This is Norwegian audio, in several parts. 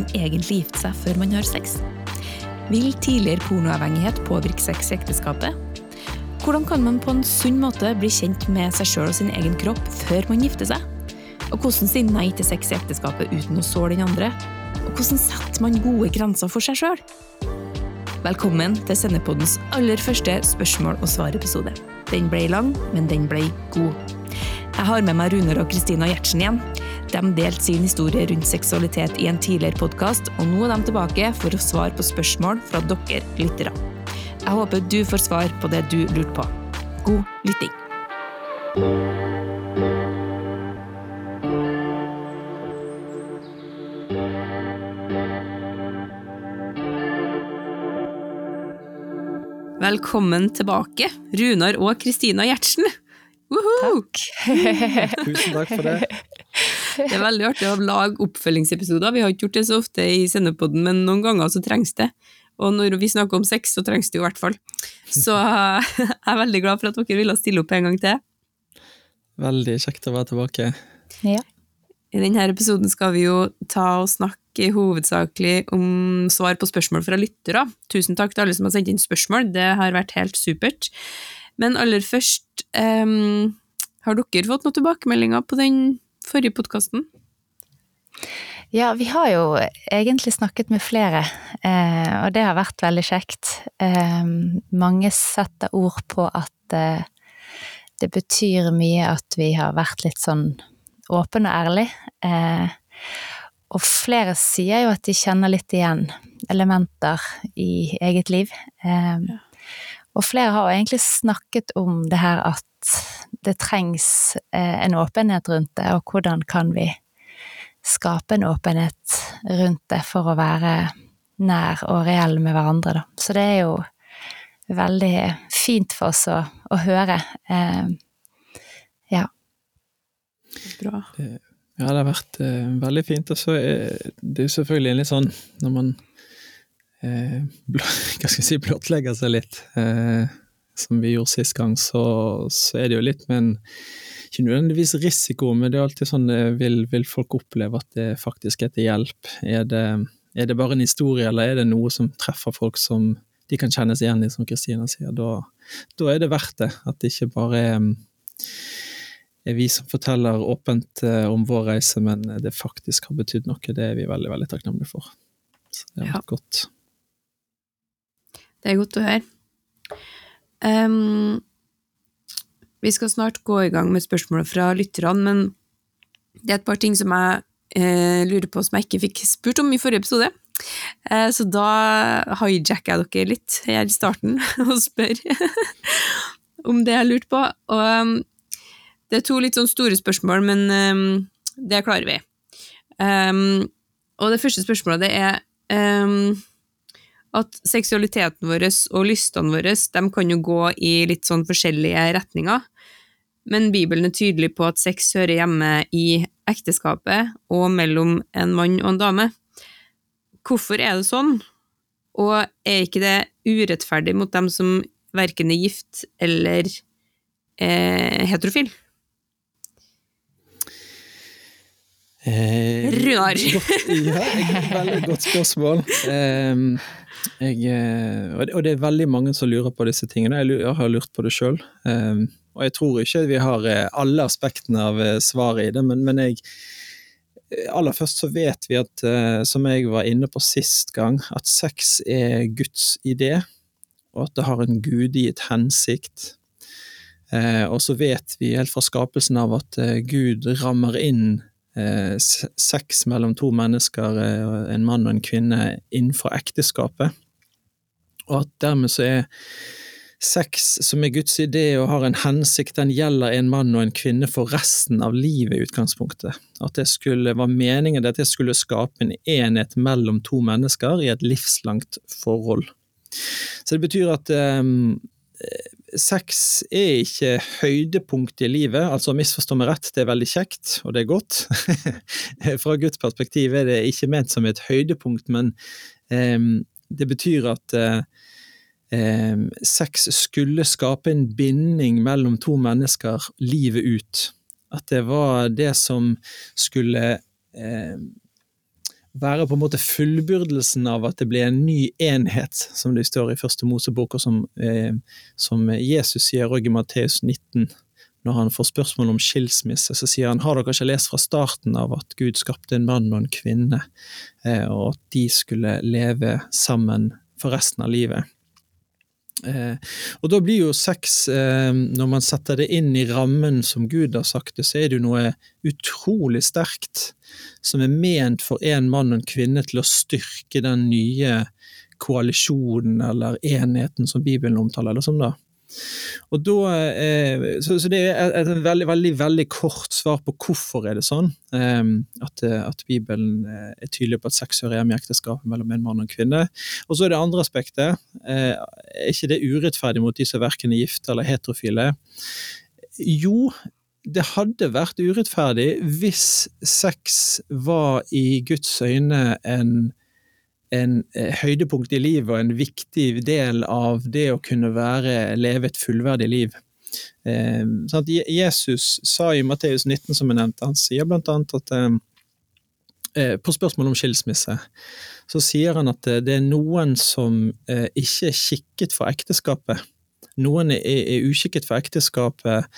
man egentlig gifte seg før man har sex? Vil tidligere pornoavhengighet påvirke sex i ekteskapet? Hvordan kan man på en sunn måte bli kjent med seg sjøl og sin egen kropp før man gifter seg? Og hvordan si nei til sex i ekteskapet uten å såre den andre? Og hvordan setter man gode grenser for seg sjøl? Velkommen til Sendepoddens aller første spørsmål og svar-episode. Den ble lang, men den ble god. Jeg har med meg Runar og Kristina Gjertsen igjen. De delte sin historie rundt seksualitet i en tidligere podkast, og nå er de tilbake for å svare på spørsmål fra dere lyttere. Jeg håper du får svar på det du lurte på. God lytting! Velkommen tilbake, Runar og Kristina Gjertsen. Takk. Tusen takk for det. Det er veldig artig å lage oppfølgingsepisoder. Vi har ikke gjort det så ofte i Sendepodden, men noen ganger så trengs det. Og når vi snakker om sex, så trengs det jo i hvert fall. Så jeg er veldig glad for at dere ville stille opp en gang til. Veldig kjekt å være tilbake. Ja. I denne episoden skal vi jo ta og snakke hovedsakelig om svar på spørsmål fra lyttere. Tusen takk til alle som har sendt inn spørsmål, det har vært helt supert. Men aller først, um, har dere fått noen tilbakemeldinger på den forrige podkasten? Ja, vi har jo egentlig snakket med flere, eh, og det har vært veldig kjekt. Eh, mange setter ord på at eh, det betyr mye at vi har vært litt sånn åpne og ærlige. Eh, og flere sier jo at de kjenner litt igjen elementer i eget liv. Og flere har jo egentlig snakket om det her at det trengs eh, en åpenhet rundt det, og hvordan kan vi skape en åpenhet rundt det for å være nær og reell med hverandre, da. Så det er jo veldig fint for oss å, å høre. Eh, ja. Bra. Det, ja, det har vært eh, veldig fint. Og så er det jo selvfølgelig litt sånn når man eh, blå, hva skal jeg si, blottlegger seg litt, eh, som vi gjorde sist gang, så, så, er det jo litt med en ikke nødvendigvis risiko, men det er alltid sånn eh, vil, vil folk oppleve at det faktisk er til hjelp? Er det, er det, bare en historie, eller er det noe som treffer folk som de kan kjennes igjen i, som Kristina sier? Da, da er det verdt det. At det ikke bare er er vi som forteller åpent eh, om vår reise, men det faktisk har betydd noe. Det er vi veldig veldig takknemlige for. Så det har vært ja. godt. Det er godt å høre. Um, vi skal snart gå i gang med spørsmål fra lytterne, men det er et par ting som jeg eh, lurer på som jeg ikke fikk spurt om i forrige episode. Eh, så da hijacker jeg dere litt her i starten og spør om det jeg lurte på. Og um, det er to litt sånn store spørsmål, men um, det klarer vi. Og det første spørsmålet det er at seksualiteten vår og lystene våre de kan jo gå i litt sånn forskjellige retninger. Men Bibelen er tydelig på at sex hører hjemme i ekteskapet og mellom en mann og en dame. Hvorfor er det sånn? Og er ikke det urettferdig mot dem som verken er gift eller eh, heterofil? Eh, Runar! ja, veldig godt spørsmål. Eh, jeg, eh, og det er veldig mange som lurer på disse tingene. Jeg har lurt på det sjøl. Eh, og jeg tror ikke vi har eh, alle aspektene av svaret i det, men, men jeg Aller først så vet vi at, som jeg var inne på sist gang, at sex er Guds idé, og at det har en gudgitt hensikt. og så vet vi helt fra skapelsen av at Gud rammer inn eh, sex mellom to mennesker, eh, en mann og en kvinne, innenfor ekteskapet. Og at dermed så er sex som er Guds idé og har en hensikt, den gjelder en mann og en kvinne for resten av livet i utgangspunktet. At det skulle, var meningen at det skulle skape en enhet mellom to mennesker i et livslangt forhold. Så det betyr at um, sex er ikke høydepunktet i livet, altså misforstå meg rett, det er veldig kjekt, og det er godt. Fra Guds perspektiv er det ikke ment som et høydepunkt, men um, det betyr at uh, um, sex skulle skape en binding mellom to mennesker livet ut. At det var det som skulle um, være på en måte fullbyrdelsen av at det ble en ny enhet, som det står i første Mosebok, og som, eh, som Jesus sier òg i Matteus 19. Når han får spørsmål om skilsmisse, så sier han har dere ikke lest fra starten av at Gud skapte en mann og en kvinne, eh, og at de skulle leve sammen for resten av livet. Eh, og da blir jo sex, eh, når man setter det inn i rammen som Gud har sagt det, så er det jo noe utrolig sterkt som er ment for en mann og en kvinne til å styrke den nye koalisjonen eller enheten som Bibelen omtaler det som. da. Og da, eh, så, så, det er et veldig, veldig, veldig kort svar på hvorfor er det sånn. Eh, at, at, Bibelen eh, er tydelig på at sex hører hjemme i ekteskapet mellom en mann og en kvinne. Og så er det andre aspektet. Er ikke det urettferdig mot de som verken er gifte eller heterofile? Jo, det hadde vært urettferdig hvis sex var i Guds øyne en en eh, høydepunkt i livet og en viktig del av det å kunne være, leve et fullverdig liv. Eh, sånn Jesus sa i Matteus 19, som jeg nevnte, han sier blant annet at eh, eh, på spørsmål om skilsmisse, så sier han at eh, det er noen som eh, ikke er kikket for ekteskapet. Noen er, er uskikket for ekteskapet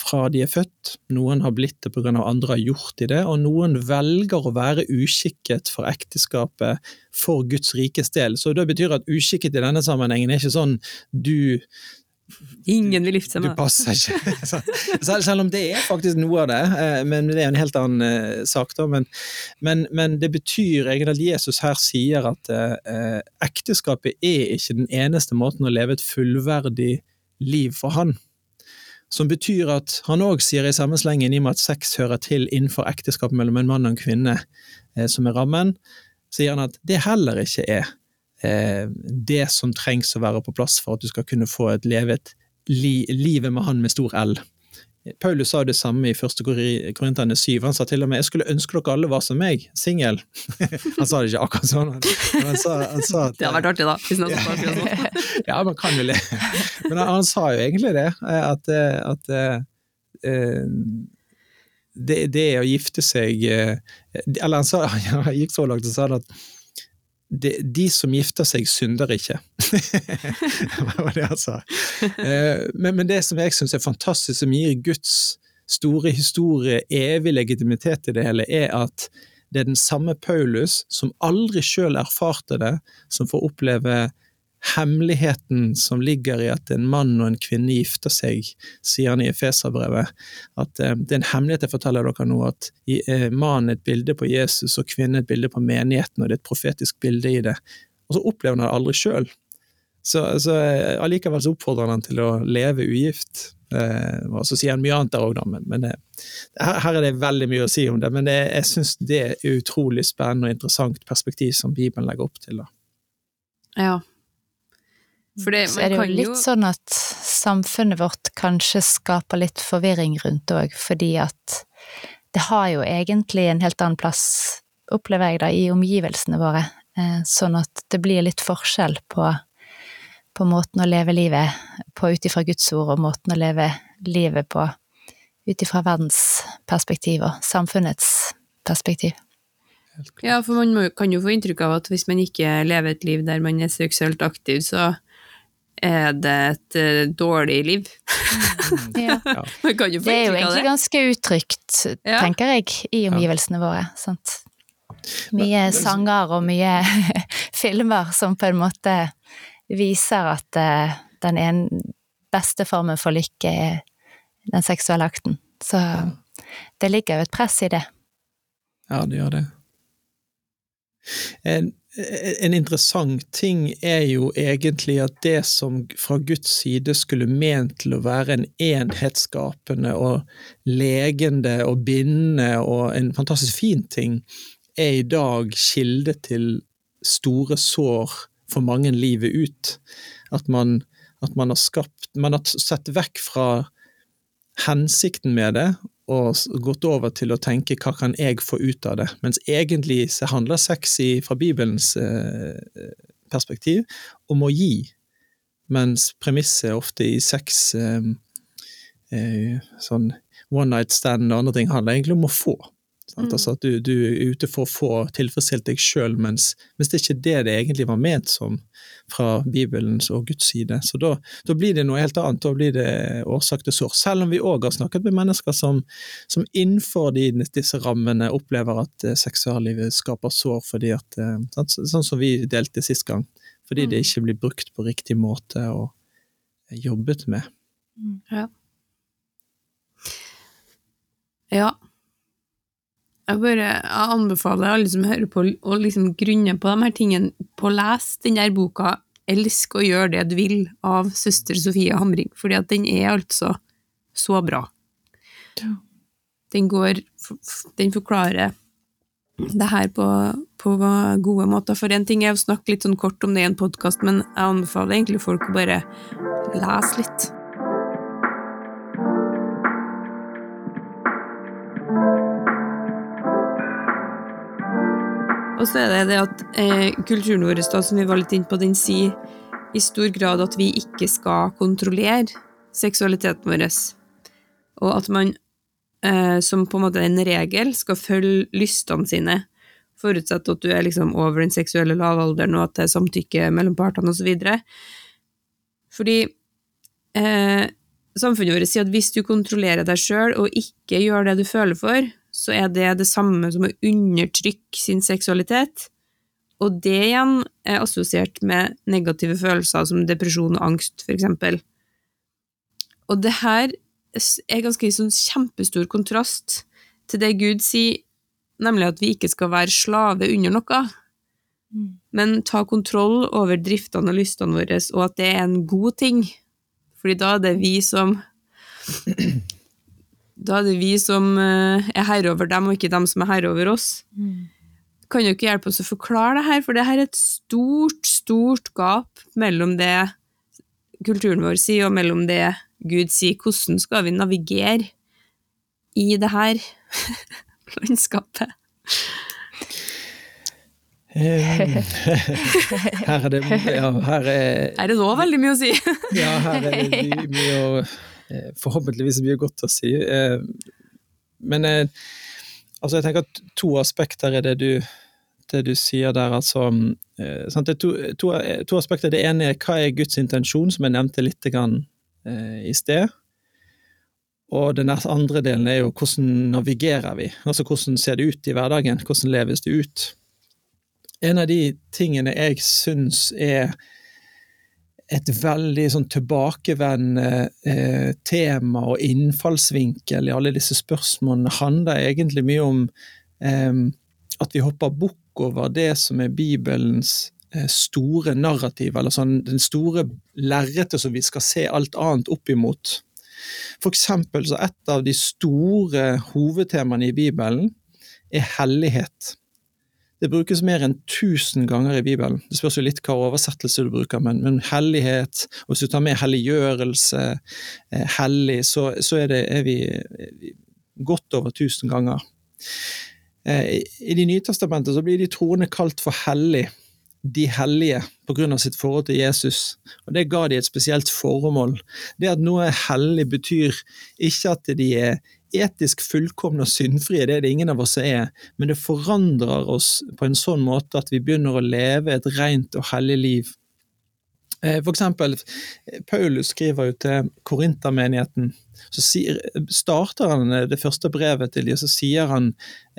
fra de er født, noen har blitt det pga. andre har gjort i det, og noen velger å være uskikket for ekteskapet for Guds rikes del. Så det betyr at uskikket i denne sammenhengen er ikke sånn du Ingen vil gifte seg med deg. Du passer ikke. Selv om det er faktisk noe av det, eh, men det er en helt annen eh, sak. da. Men, men, men det betyr egentlig at Jesus her sier at eh, ekteskapet er ikke den eneste måten å leve et fullverdig liv for han. Som betyr at han òg sier i samme slengen, i og med at sex hører til innenfor ekteskapet mellom en mann og en kvinne, eh, som er rammen, sier han at det heller ikke er eh, det som trengs å være på plass for at du skal kunne få et levet li, livet med han med stor L. Paulus sa det samme i 1. Korinterne 7. Han sa til og med 'jeg skulle ønske dere alle var som meg, singel'. han sa det ikke akkurat sånn, men han sa, han sa at Det hadde vært artig, da. hvis noen sånn. ja, man kan jo le. Men han, han, sa jo egentlig det, at, at uh, det, det, å gifte seg Eller han, sa, han gikk så langt og sa at de, de, som gifter seg, synder ikke. det var det han sa. Eh, men, men, det som jeg syns er fantastisk, som gir Guds store historie evig legitimitet i det hele, er at det er den samme Paulus som aldri sjøl erfarte det, som får oppleve hemmeligheten som ligger i at en mann og en kvinne gifter seg, sier han i Efeserbrevet. At eh, det er en hemmelighet jeg forteller dere nå, at eh, mannen er et bilde på Jesus og kvinnen et bilde på menigheten, og det er et profetisk bilde i det. Og så opplever han det aldri sjøl. Så, så eh, allikevel så oppfordrer han til å leve ugift. Eh, og så sier han mye annet der òg, men, men det, her, her, er det veldig mye å si om det. Men det, jeg syns det er utrolig spennende og interessant perspektiv som Bibelen legger opp til. da. Ja, det, så er det jo litt jo... sånn at samfunnet vårt kanskje skaper litt forvirring rundt det òg, fordi at det har jo egentlig en helt annen plass, opplever jeg da, i omgivelsene våre. Eh, sånn at det blir litt forskjell på, på måten å leve livet på ut ifra Guds ord, og måten å leve livet på ut ifra verdens perspektiv og samfunnets perspektiv. Ja, for man kan jo få inntrykk av at hvis man ikke lever et liv der man er seksuelt aktiv, så er det et uh, dårlig liv. ja. det er jo egentlig ganske utrygt, ja. tenker jeg, i omgivelsene våre. Sant? Mye men, sanger og mye filmer som på en måte viser at uh, den ene beste formen for lykke er den seksuelle akten. Så det ligger jo et press i det. Ja, det gjør det. En, interessant ting er jo egentlig at det som fra Guds side skulle ment til å være en enhetsskapende og legende og bindende og en fantastisk fin ting, er i dag kilde til store sår for mange livet ut. At man, at man har skapt Man har sett vekk fra hensikten med det, og gått over til å tenke hva kan jeg få ut av det, mens egentlig så handler sex i, fra Bibelens eh, perspektiv om å gi, mens premisset ofte i sex eh, eh, sånn one night stand og andre ting handler egentlig om å få. Sant? Altså at du, du, er ute for å få tilfredsstilt deg sjøl, mens, mens, det er ikke det det egentlig var ment som fra Bibelens og Guds side. Så da, da blir det noe helt annet, da blir det årsak til sår. Selv om vi òg har snakket med mennesker som, som innenfor de, disse rammene opplever at eh, seksuallivet skaper sår fordi at uh, Sånn som vi delte sist gang. Fordi det mm. ikke blir brukt på riktig måte og jobbet med. Ja. Ja. Jeg bare jeg anbefaler alle som hører på, å liksom grunne på de her tingene, på å lese den der boka 'Elsk og gjør det du vil' av søster Sofie Hamring, fordi at den er altså så bra. Den går Den forklarer det her på, på, gode måter. For en ting er å snakke litt sånn kort om det i en podkast, men jeg anbefaler egentlig folk å bare lese litt. Og så er det det at eh, kulturen vår, da, som vi var litt inne på, den sier i stor grad at vi ikke skal kontrollere seksualiteten vår, og at man eh, som på en måte en regel skal følge lystene sine, forutsatt at du er liksom over den seksuelle lavalderen, og at det er samtykke mellom partene, osv. Fordi eh, samfunnet vårt sier at hvis du kontrollerer deg sjøl og ikke gjør det du føler for, så er det det samme som å undertrykke sin seksualitet. Og det igjen er assosiert med negative følelser som depresjon og angst, eksempel. Og det her er ganske sånn kjempestor kontrast til det Gud sier, nemlig at vi ikke skal være slave under noe, mm. men ta kontroll over driftene og lystene våre, og at det er en god ting. Fordi da er det vi som da er det vi som eh, er herre over dem, og ikke dem som er herre over oss. Mm. Kan jo ikke hjelpe oss å forklare det her, for det her er et stort, stort gap mellom det kulturen vår sier, og mellom det Gud sier. Hvordan skal vi navigere i det her landskapet? her er det ja, her er, er det nå veldig mye å si? ja, her er det mye, mye å forhåpentligvis mye godt å si. Eh, men eh, altså jeg tenker at to aspekter er det du, det du sier der. altså? Det to, to, to, aspekter. Det ene er hva er Guds intensjon, som jeg nevnte litt grann, i sted. Og den andre delen er jo hvordan navigerer vi? Altså hvordan ser det ut i hverdagen? Hvordan leves det ut? En av de tingene jeg syns er et veldig sånn tilbakevendende eh, tema og innfallsvinkel i alle disse spørsmålene handler egentlig mye om eh, at vi hopper bukk over det som er Bibelens eh, store narrativ, eller sånn den store lerretet som vi skal se alt annet opp imot. For eksempel så et av de store hovedtemaene i Bibelen er hellighet. Det brukes mer enn 1000 ganger i Bibelen. Det spørs jo litt hva oversettelse du bruker, men, men hellighet, og hvis du tar med helliggjørelse, eh, hellig, så, så er, det, er, vi, godt over 1000 ganger. Eh, I Det nye testamentet så blir de troende kalt for hellig, de hellige, av sitt forhold til Jesus. Og Det ga de et spesielt formål. Det at noe er hellig, betyr ikke at de er etisk fullkomne og syndfrie, det er det ingen av oss er, men det forandrer oss på en sånn måte at vi begynner å leve et rent og hellig liv. Eh, for eksempel, Paulus skriver jo til Korintermenigheten. Så starter han det første brevet til dem, og så sier han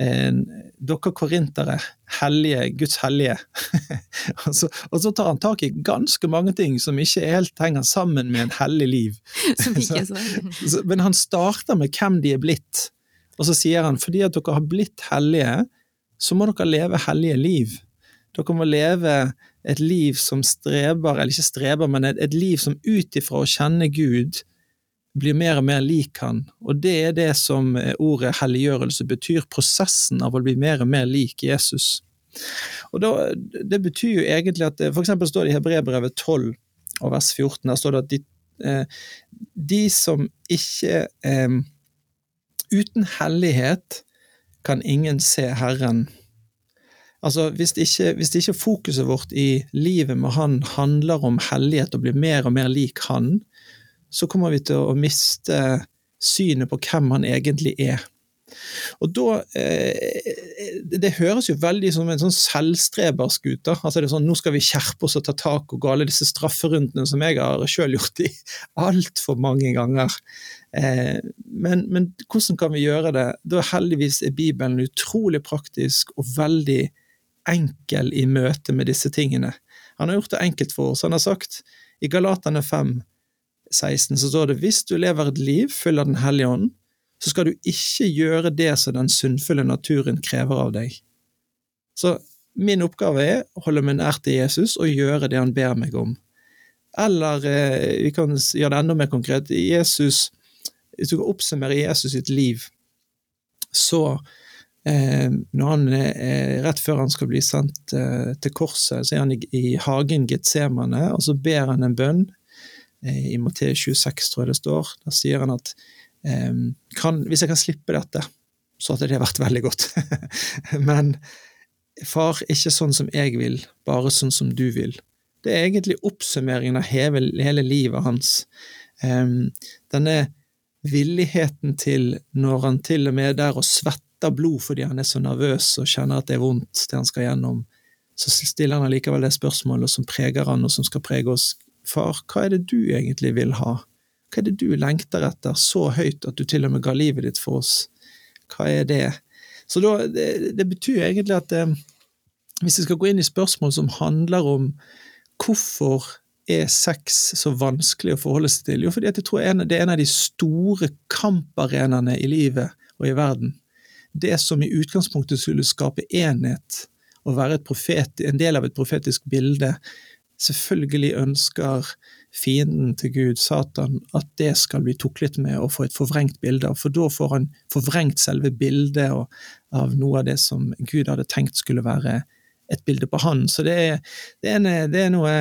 eh, dere korintere, hellige, Guds hellige. og, så, og, så, tar han tak i ganske mange ting som ikke helt henger sammen med en hellig liv. så, men han starter med hvem de er blitt, og så sier han fordi at dere har blitt hellige, så må dere leve hellige liv. Dere må leve et liv som streber, eller ikke streber, men et, et liv som ut ifra å kjenne Gud blir mer og mer lik han. Og det er det som ordet helliggjørelse betyr, prosessen av å bli mer og mer lik Jesus. Og da, Det betyr jo egentlig at For eksempel står det i Hebrebrevet 12 og vers 14 der står det at de, eh, de som ikke eh, Uten hellighet kan ingen se Herren Altså, hvis ikke, hvis ikke fokuset vårt i livet med Han handler om hellighet og blir mer og mer lik Han, så kommer vi til å miste synet på hvem Han egentlig er. Og da eh, Det høres jo veldig som en sånn selvstrebersk ut. Altså det er sånn, Nå skal vi skjerpe oss og ta tak og gå alle disse strafferundene som jeg har sjøl gjort i altfor mange ganger. Eh, men, men, hvordan kan vi gjøre det? Da heldigvis er Bibelen utrolig praktisk og veldig enkel i møte med disse tingene. Han har gjort det enkelt for oss. Han har sagt i Galatane 5, 16 så står det hvis du lever et liv full av Den hellige ånd, så skal du ikke gjøre det som den sunnfulle naturen krever av deg. Så min oppgave er å holde meg nær til Jesus og gjøre det han ber meg om. Eller eh, vi kan gjøre det enda mer konkret. Jesus, hvis du kan oppsummere Jesus sitt liv, så når han er rett før han skal bli sendt eh, til korset, så er han i, i hagen Getsemane, og så ber han en bønn. Eh, I Matteus 26, tror jeg det står. Da sier han at kan, hvis jeg kan slippe dette, så hadde det vært veldig godt. Men far, ikke sånn som jeg vil, bare sånn som du vil. Det er egentlig oppsummeringen av hele, livet hans. Denne villigheten til, når han til og med er der og svetter blod fordi han er så nervøs og kjenner at det er vondt, det han skal gjennom, så stiller han allikevel det spørsmålet som preger han, og som skal prege oss. Far, hva er det du egentlig vil ha? Hva er det du lengter etter så høyt at du til og med ga livet ditt for oss? Hva er det? Så da, det, det betyr egentlig at eh, hvis vi skal gå inn i spørsmål som handler om hvorfor er sex så vanskelig å forholde seg til? Jo, fordi jeg tror det er en av de store kamparenaene i livet og i verden. Det som i utgangspunktet skulle skape enhet og være profet, en del av et profetisk bilde, selvfølgelig ønsker fienden til Gud, Satan, at det skal bli tuklet med og få et forvrengt bilde av. For da får han forvrengt selve bildet av noe av det som Gud hadde tenkt skulle være et bilde på han. Så det er, det er, det er noe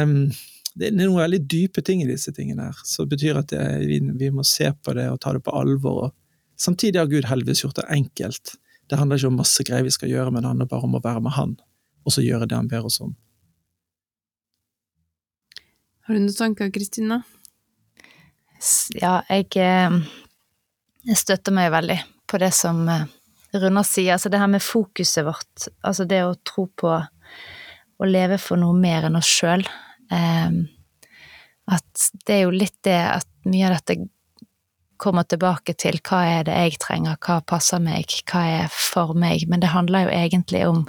det er noen veldig dype ting i disse tingene her, som betyr at det, vi, vi, må se på det og ta det på alvor. Og samtidig har Gud heldigvis gjort det enkelt. Det handler ikke om masse greier vi skal gjøre, men det handler bare om å være med Han, og så gjøre det Han ber oss om. Har du noen tanker, Kristina? Ja, jeg, eh, jeg, støtter meg veldig på det som eh, Runar sier. Altså det her med fokuset vårt, altså det å tro på å leve for noe mer enn oss sjøl. Eh, at det er jo litt det at mye av dette kommer tilbake til hva er det jeg trenger, hva passer meg, hva er for meg. Men det handler jo egentlig om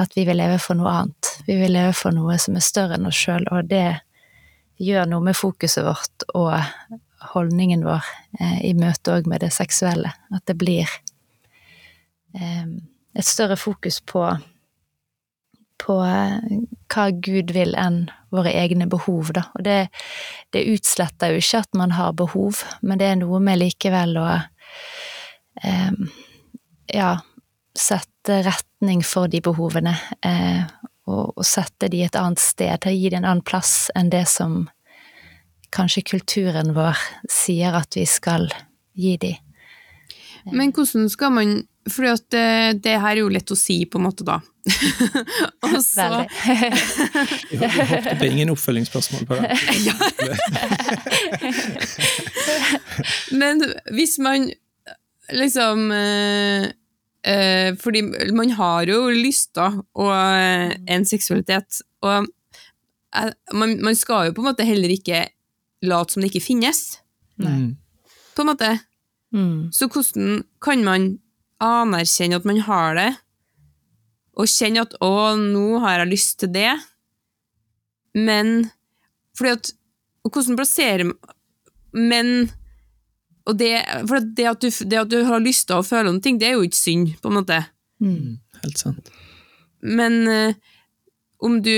at vi vil leve for noe annet. Vi vil leve for noe som er større enn oss sjøl, og det gjør noe med fokuset vårt og holdningen vår eh, i møte òg med det seksuelle. At det blir eh, et større fokus på, på eh, hva Gud vil enn våre egne behov, da. Og det, det, utsletter jo ikke at man har behov, men det er noe med likevel å eh, ja, sette retning for de behovene, eh, og, og sette de et annet sted, gi dem en annen plass enn det som kanskje kulturen vår sier at vi skal gi de. Men hvordan skal man For det, det, her er jo lett å si, på en måte, da. og så Jeg håpet på ingen oppfølgingsspørsmål på det. Men hvis man liksom eh, Eh, fordi man har jo lyster og eh, en seksualitet, og eh, man, man, skal jo på en måte heller ikke late som det ikke finnes. Nei. På en måte. Mm. Så hvordan kan man anerkjenne at man har det, og kjenne at 'å, nå har jeg lyst til det', men fordi at Og hvordan plasserer Men og det, for det at, du, det at, du, har lyst til å føle noen ting, det er jo ikke synd, på en måte. Mm. mm helt sant. Men uh, om du,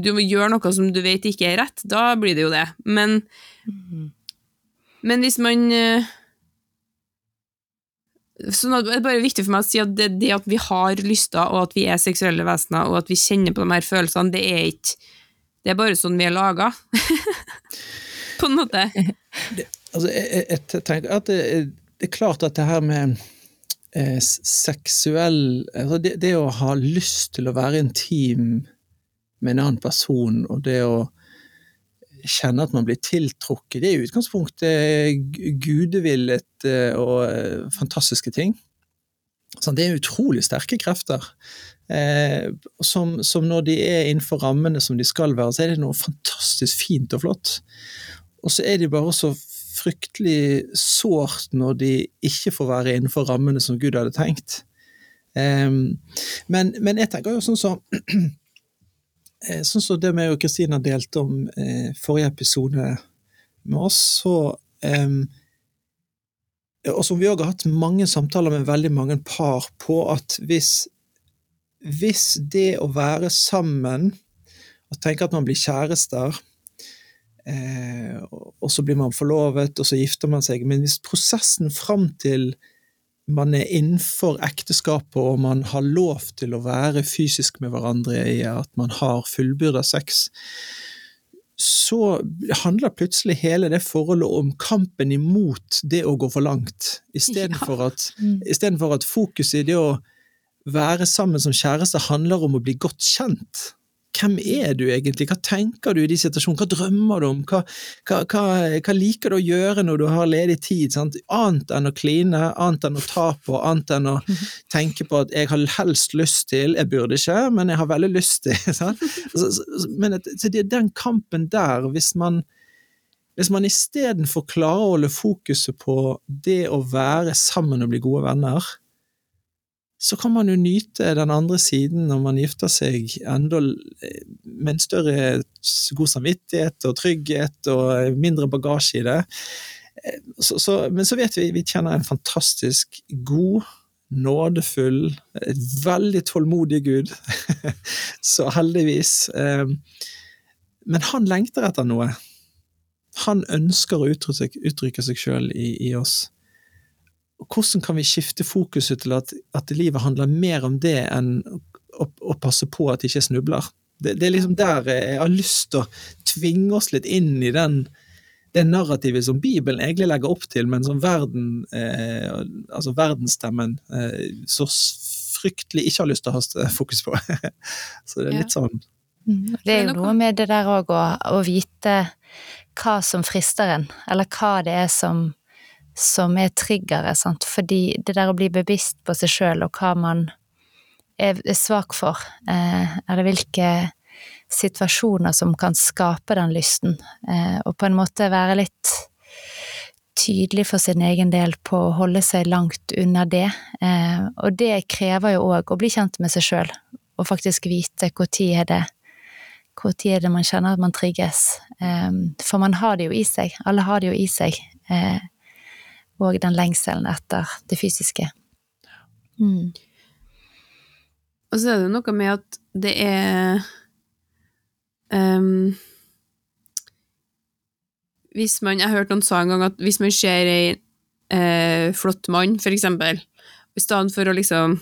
du gjør noe som du vet ikke er rett, da blir det jo det. Men, mm. men hvis man uh, så Det er bare viktig for meg å si at det, det, at vi har lyster, og at vi er seksuelle vesener, og at vi kjenner på de her følelsene, det er ikke Det er bare sånn vi er laga. på en måte. Det, Altså, jeg, jeg, tenker at det, det, er klart at det her med eh, seksuell altså det, det, å ha lyst til å være intim med en annen person, og det å kjenne at man blir tiltrukket, det er i utgangspunktet gudevillet eh, og eh, fantastiske ting. Det er utrolig sterke krefter. Eh, som, når de er innenfor rammene som de skal være, så er det noe fantastisk fint og flott. Og så er de bare så fryktelig sårt når de ikke får være innenfor rammene som Gud hadde tenkt. Eh, men, men, jeg tenker jo sånn som så, Sånn som det med Kristina delte om eh, forrige episode med oss, så eh, og som vi òg har hatt mange samtaler med veldig mange par på, at hvis, hvis det å være sammen og tenke at man blir kjærester, eh, og så blir man forlovet, og så gifter man seg Men hvis prosessen fram til man er innenfor ekteskapet og man har lov til å være fysisk med hverandre i at man har fullbyrda sex, så handler plutselig hele det forholdet om kampen imot det å gå for langt, istedenfor at, mm. at fokuset i det å være sammen som kjæreste handler om å bli godt kjent. Hvem er du egentlig, hva tenker du i de situasjonene, hva drømmer du om, hva, hva, hva, hva liker du å gjøre når du har ledig tid, sant? annet enn å kline, annet enn å ta på, annet enn å tenke på at jeg har helst lyst til, jeg burde ikke, men jeg har veldig lyst til. Sant? Så, så, men så det er den kampen der, hvis man hvis man istedenfor klarer å holde fokuset på det å være sammen og bli gode venner, så kan man jo nyte den andre siden når man gifter seg enda med en større god samvittighet og trygghet og mindre bagasje i det. Så, så, men så vet vi vi kjenner en fantastisk god, nådefull, veldig tålmodig Gud. så heldigvis. Eh, men han lengter etter noe. Han ønsker å uttrykke, uttrykke seg sjøl i, i oss hvordan kan vi skifte fokuset til at, at, livet handler mer om det enn å, å passe på at de ikke snubler? Det, det, er liksom der jeg har lyst til å tvinge oss litt inn i den, det narrativet som Bibelen egentlig legger opp til, men som verden, eh, altså verdensstemmen eh, så fryktelig ikke har lyst til å ha fokus på. så det er litt sånn mm. Det er jo noe med det der òg å, å vite hva som frister en, eller hva det er som som er triggeret, sant, fordi det der å bli bevisst på seg sjøl og hva man er, svak for, eh, eller hvilke situasjoner som kan skape den lysten, eh, og på en måte være litt tydelig for sin egen del på å holde seg langt unna det. Eh, og det krever jo òg å bli kjent med seg sjøl, og faktisk vite når er det tid er det man kjenner at man trigges? For man har det jo i seg, alle har det jo i seg. Og den lengselen etter det fysiske. Mm. Og så er det noe med at det er um, Hvis man Jeg har hørt noen sa en gang at hvis man ser ei eh, flott mann, for eksempel, i stedet for å liksom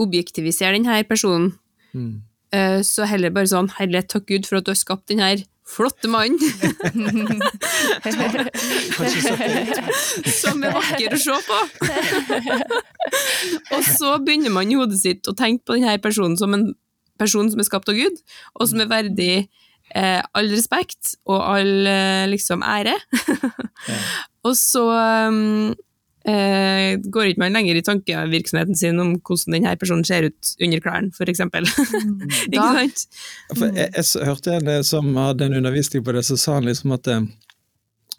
objektivisere denne personen, mm. eh, så heller bare sånn Herlighet, takk Gud for at du har skapt denne flotte mann. som er vakker å se på. og så begynner man i hodet sitt å tenke på denne personen som en person som er skapt av Gud, og som er verdig eh, all respekt og all eh, liksom ære. og så um, eh, går ikke man lenger i tankevirksomheten sin om hvordan denne personen ser ut under klærne, f.eks. Mm. ikke sant? For jeg, jeg, hørte en eh, som hadde en undervisning på det, så sa han liksom at eh,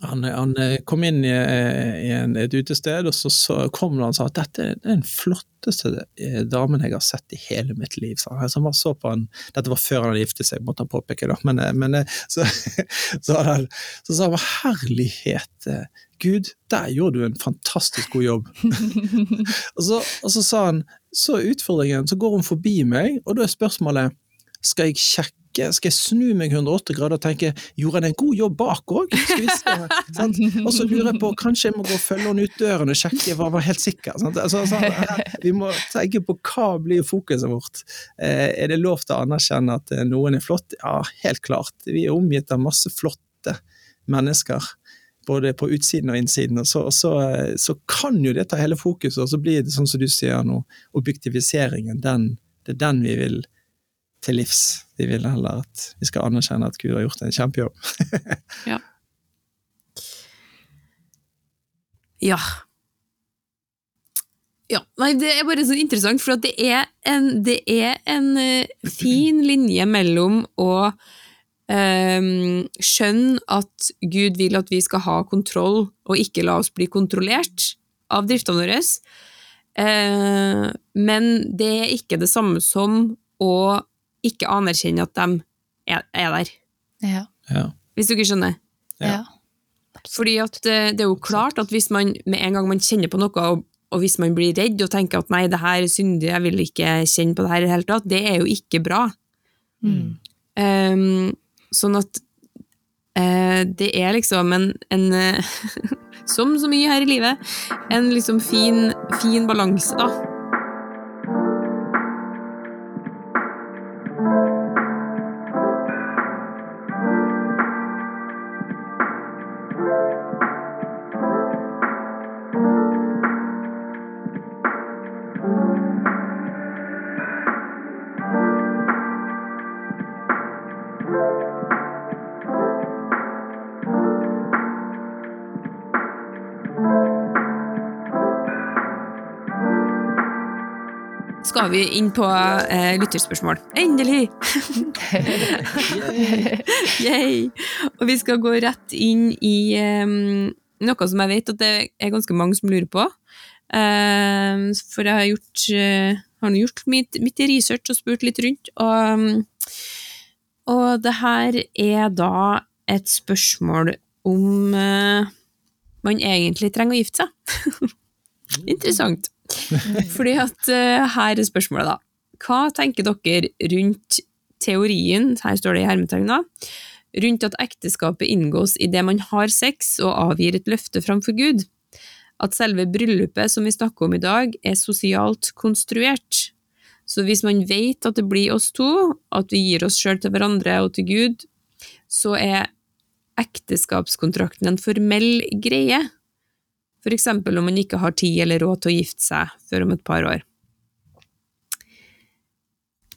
han, han, eh, kom inn i, i en, et utested, og så, så kom han og sa at dette er den flotteste damen jeg har sett i hele mitt liv. Så han, så han så på han, Dette var før han giftet seg, måtte han påpeke, da. Men, men så, så, han, så sa han herlighet Gud, der gjorde du en fantastisk god jobb. og, så, og, så, sa han, så er utfordringen, så går hun forbi meg, og da er spørsmålet, skal jeg sjekke, skal jeg snu meg 108 grader og tenke, gjorde han en god jobb bak òg? Og så lurer jeg på, kanskje jeg må gå og følge henne ut døren og sjekke, var, var helt sikker. Altså, så, vi må tenke på hva blir fokuset vårt. Eh, er det lov til å anerkjenne at noen er flott? Ja, helt klart. Vi er omgitt av masse flotte mennesker både på utsiden og innsiden. Og så, og så, så, kan jo det ta hele fokuset, og så blir det sånn som du sier nå, objektiviseringen, den, det er den vi vil til livs. Vi vil heller at vi skal anerkjenne at Gud har gjort en kjempejobb. ja. Ja. Ja, nei, Det er bare så interessant, for det er en, det er en uh, fin linje mellom å um, skjønn at Gud vil at vi skal ha kontroll, og ikke la oss bli kontrollert av driftene våre. Uh, men det er ikke det samme som å ikke anerkjenne at de er, er der. Ja. Ja. Hvis du ikke skjønner? ja. Fordi at eh, det er jo klart at hvis man med en gang man kjenner på noe, og, og hvis man blir redd og tenker at nei, det her er syndig, jeg vil ikke kjenne på det her i det hele tatt, det er jo ikke bra. Mm. Ehm, sånn at eh, det er liksom en, en eh, Som så mye her i livet, en liksom fin, fin balanse, da. Skal vi inn på eh, lytterspørsmål? Endelig! Yay! Og vi skal gå rett inn i eh, noe som jeg vet at det er ganske mange som lurer på. Eh, for jeg har gjort, eh, har gjort mitt, mitt research og spurt litt rundt. Og, og det her er da et spørsmål om eh, man egentlig trenger å gifte seg. Interessant. Fordi at eh, her er spørsmålet, da. Hva tenker dere rundt teorien, her står det i hermetegna, rundt at ekteskapet inngås idet man har sex og avgir et løfte framfor Gud? At selve bryllupet som vi snakker om i dag, er sosialt konstruert. Så hvis man vet at det blir oss to, at vi gir oss sjøl til hverandre og til Gud, så er ekteskapskontrakten en formell greie. Eksempel om man ikke har tid eller råd til å gifte seg før om et par år.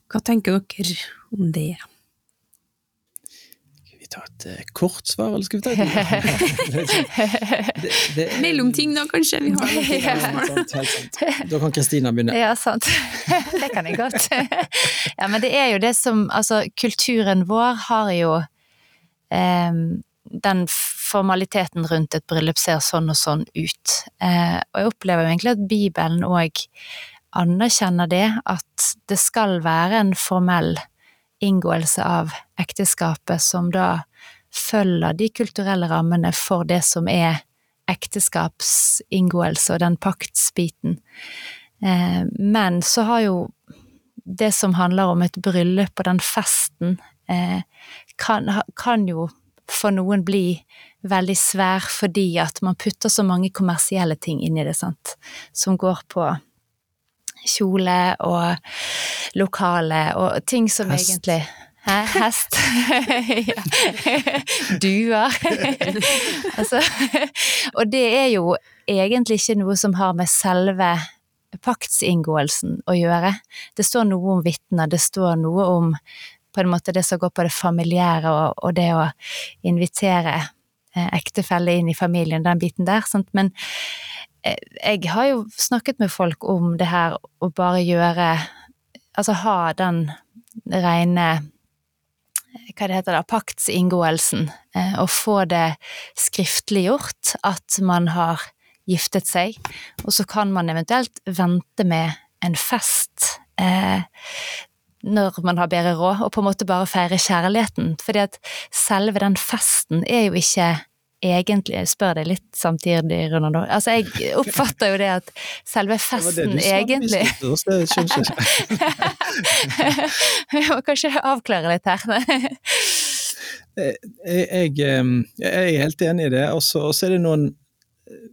Hva tenker dere om det? Skal vi ta et eh, kort svar, eller skal vi ta et det, det, Mellomting, da, kanskje? Vi har helt sant, helt sant. Da kan Kristina begynne. Ja, sant. Det kan jeg godt. Ja, men det er jo det som Altså, kulturen vår har jo eh, Den formaliteten rundt et bryllup ser sånn og sånn ut. Eh, og jeg opplever jo egentlig at Bibelen òg anerkjenner det, at det skal være en formell inngåelse av ekteskapet som da følger de kulturelle rammene for det som er ekteskapsinngåelse og den paktsbiten. Eh, men så har jo det som handler om et bryllup og den festen, eh, kan, kan jo for noen bli veldig svær fordi at man putter så mange kommersielle ting inn i det, sant. Som går på kjole og lokale og ting som Hest. egentlig Hæ? Hest? Duer. altså, og det er jo egentlig ikke noe som har med selve paktsinngåelsen å gjøre. Det står noe om vitner, det står noe om på en måte det som går på det familiære og, og det å invitere eh, ektefelle inn i familien, den biten der. Sant? Men eh, jeg har jo snakket med folk om det her å bare gjøre Altså ha den rene hva det heter da, paktsinngåelsen, eh, og få det skriftliggjort at man har giftet seg, og så kan man eventuelt vente med en fest eh, når man har bedre råd, og på en måte bare feire kjærligheten, fordi at selve den festen er jo ikke egentlig, jeg spør deg litt samtidig, Ronaldo, altså jeg oppfatter jo det at selve festen Det var det du egentlig oss, det skjønner ikke. Vi må kanskje avklare litt her. Jeg, jeg, eh, jeg er helt enig i det. Og så er det noen eh,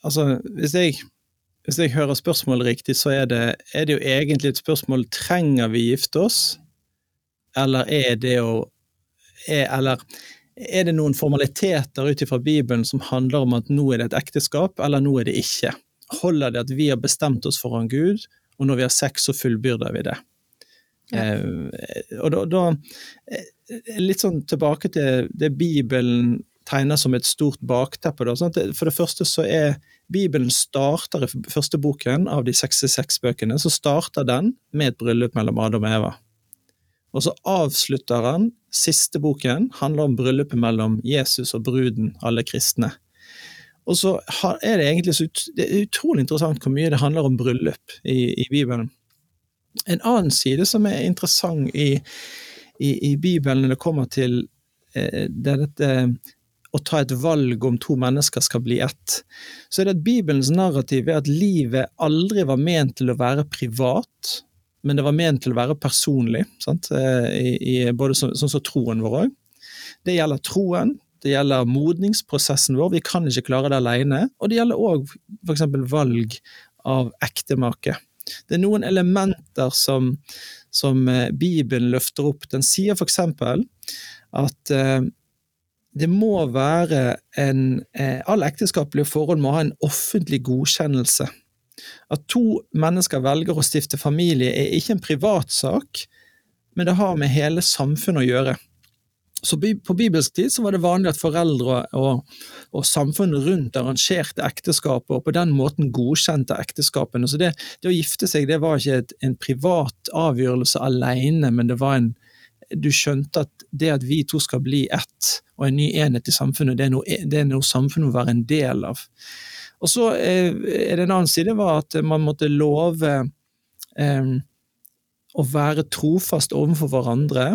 Altså, hvis jeg, hvis jeg hører spørsmålet riktig, så er det, er det jo egentlig et spørsmål trenger vi gifte oss, eller er det å er, Eller er det noen formaliteter ut ifra Bibelen som handler om at nå er det et ekteskap, eller nå er det ikke? Holder det at vi har bestemt oss foran Gud, og når vi har sex, så fullbyrder vi det? Ja. Eh, og da, da eh, Litt sånn tilbake til det Bibelen tegner som et stort bakteppe. Da, for det første så er Bibelen starter i første boken av de 66 bøkene, så starter den med et bryllup mellom Adam og Eva. Og så avslutter han siste boken, handler om bryllupet mellom Jesus og bruden, alle kristne. Og så er det egentlig så ut, det er utrolig interessant hvor mye det handler om bryllup i, i Bibelen. En annen side som er interessant i, i, i Bibelen når det kommer til eh, det dette å ta et valg om to mennesker skal bli ett, så er det at Bibelens narrativ er at livet aldri var ment til å være privat, men det var ment til å være personlig. sant? I, i, både sånn som troen vår òg. Det gjelder troen, det gjelder modningsprosessen vår, vi kan ikke klare det alene. Og det gjelder òg f.eks. valg av ektemake. Det er noen elementer som, som eh, Bibelen løfter opp. Den sier f.eks. at eh, det må være en eh, Alle ekteskapelige forhold må ha en offentlig godkjennelse. At to mennesker velger å stifte familie er ikke en privatsak, men det har med hele samfunnet å gjøre. Så På bibelsk tid så var det vanlig at foreldre og, og samfunnet rundt arrangerte ekteskapet, og på den måten godkjente ekteskapene. Så det, det å gifte seg det var ikke et, en privat avgjørelse alene, men det var en du skjønte at det at vi to skal bli ett, og en ny enhet i samfunnet, det er noe, det er noe samfunnet må være en del av. Og så eh, er det en annen side var at man måtte love eh, å være trofast overfor hverandre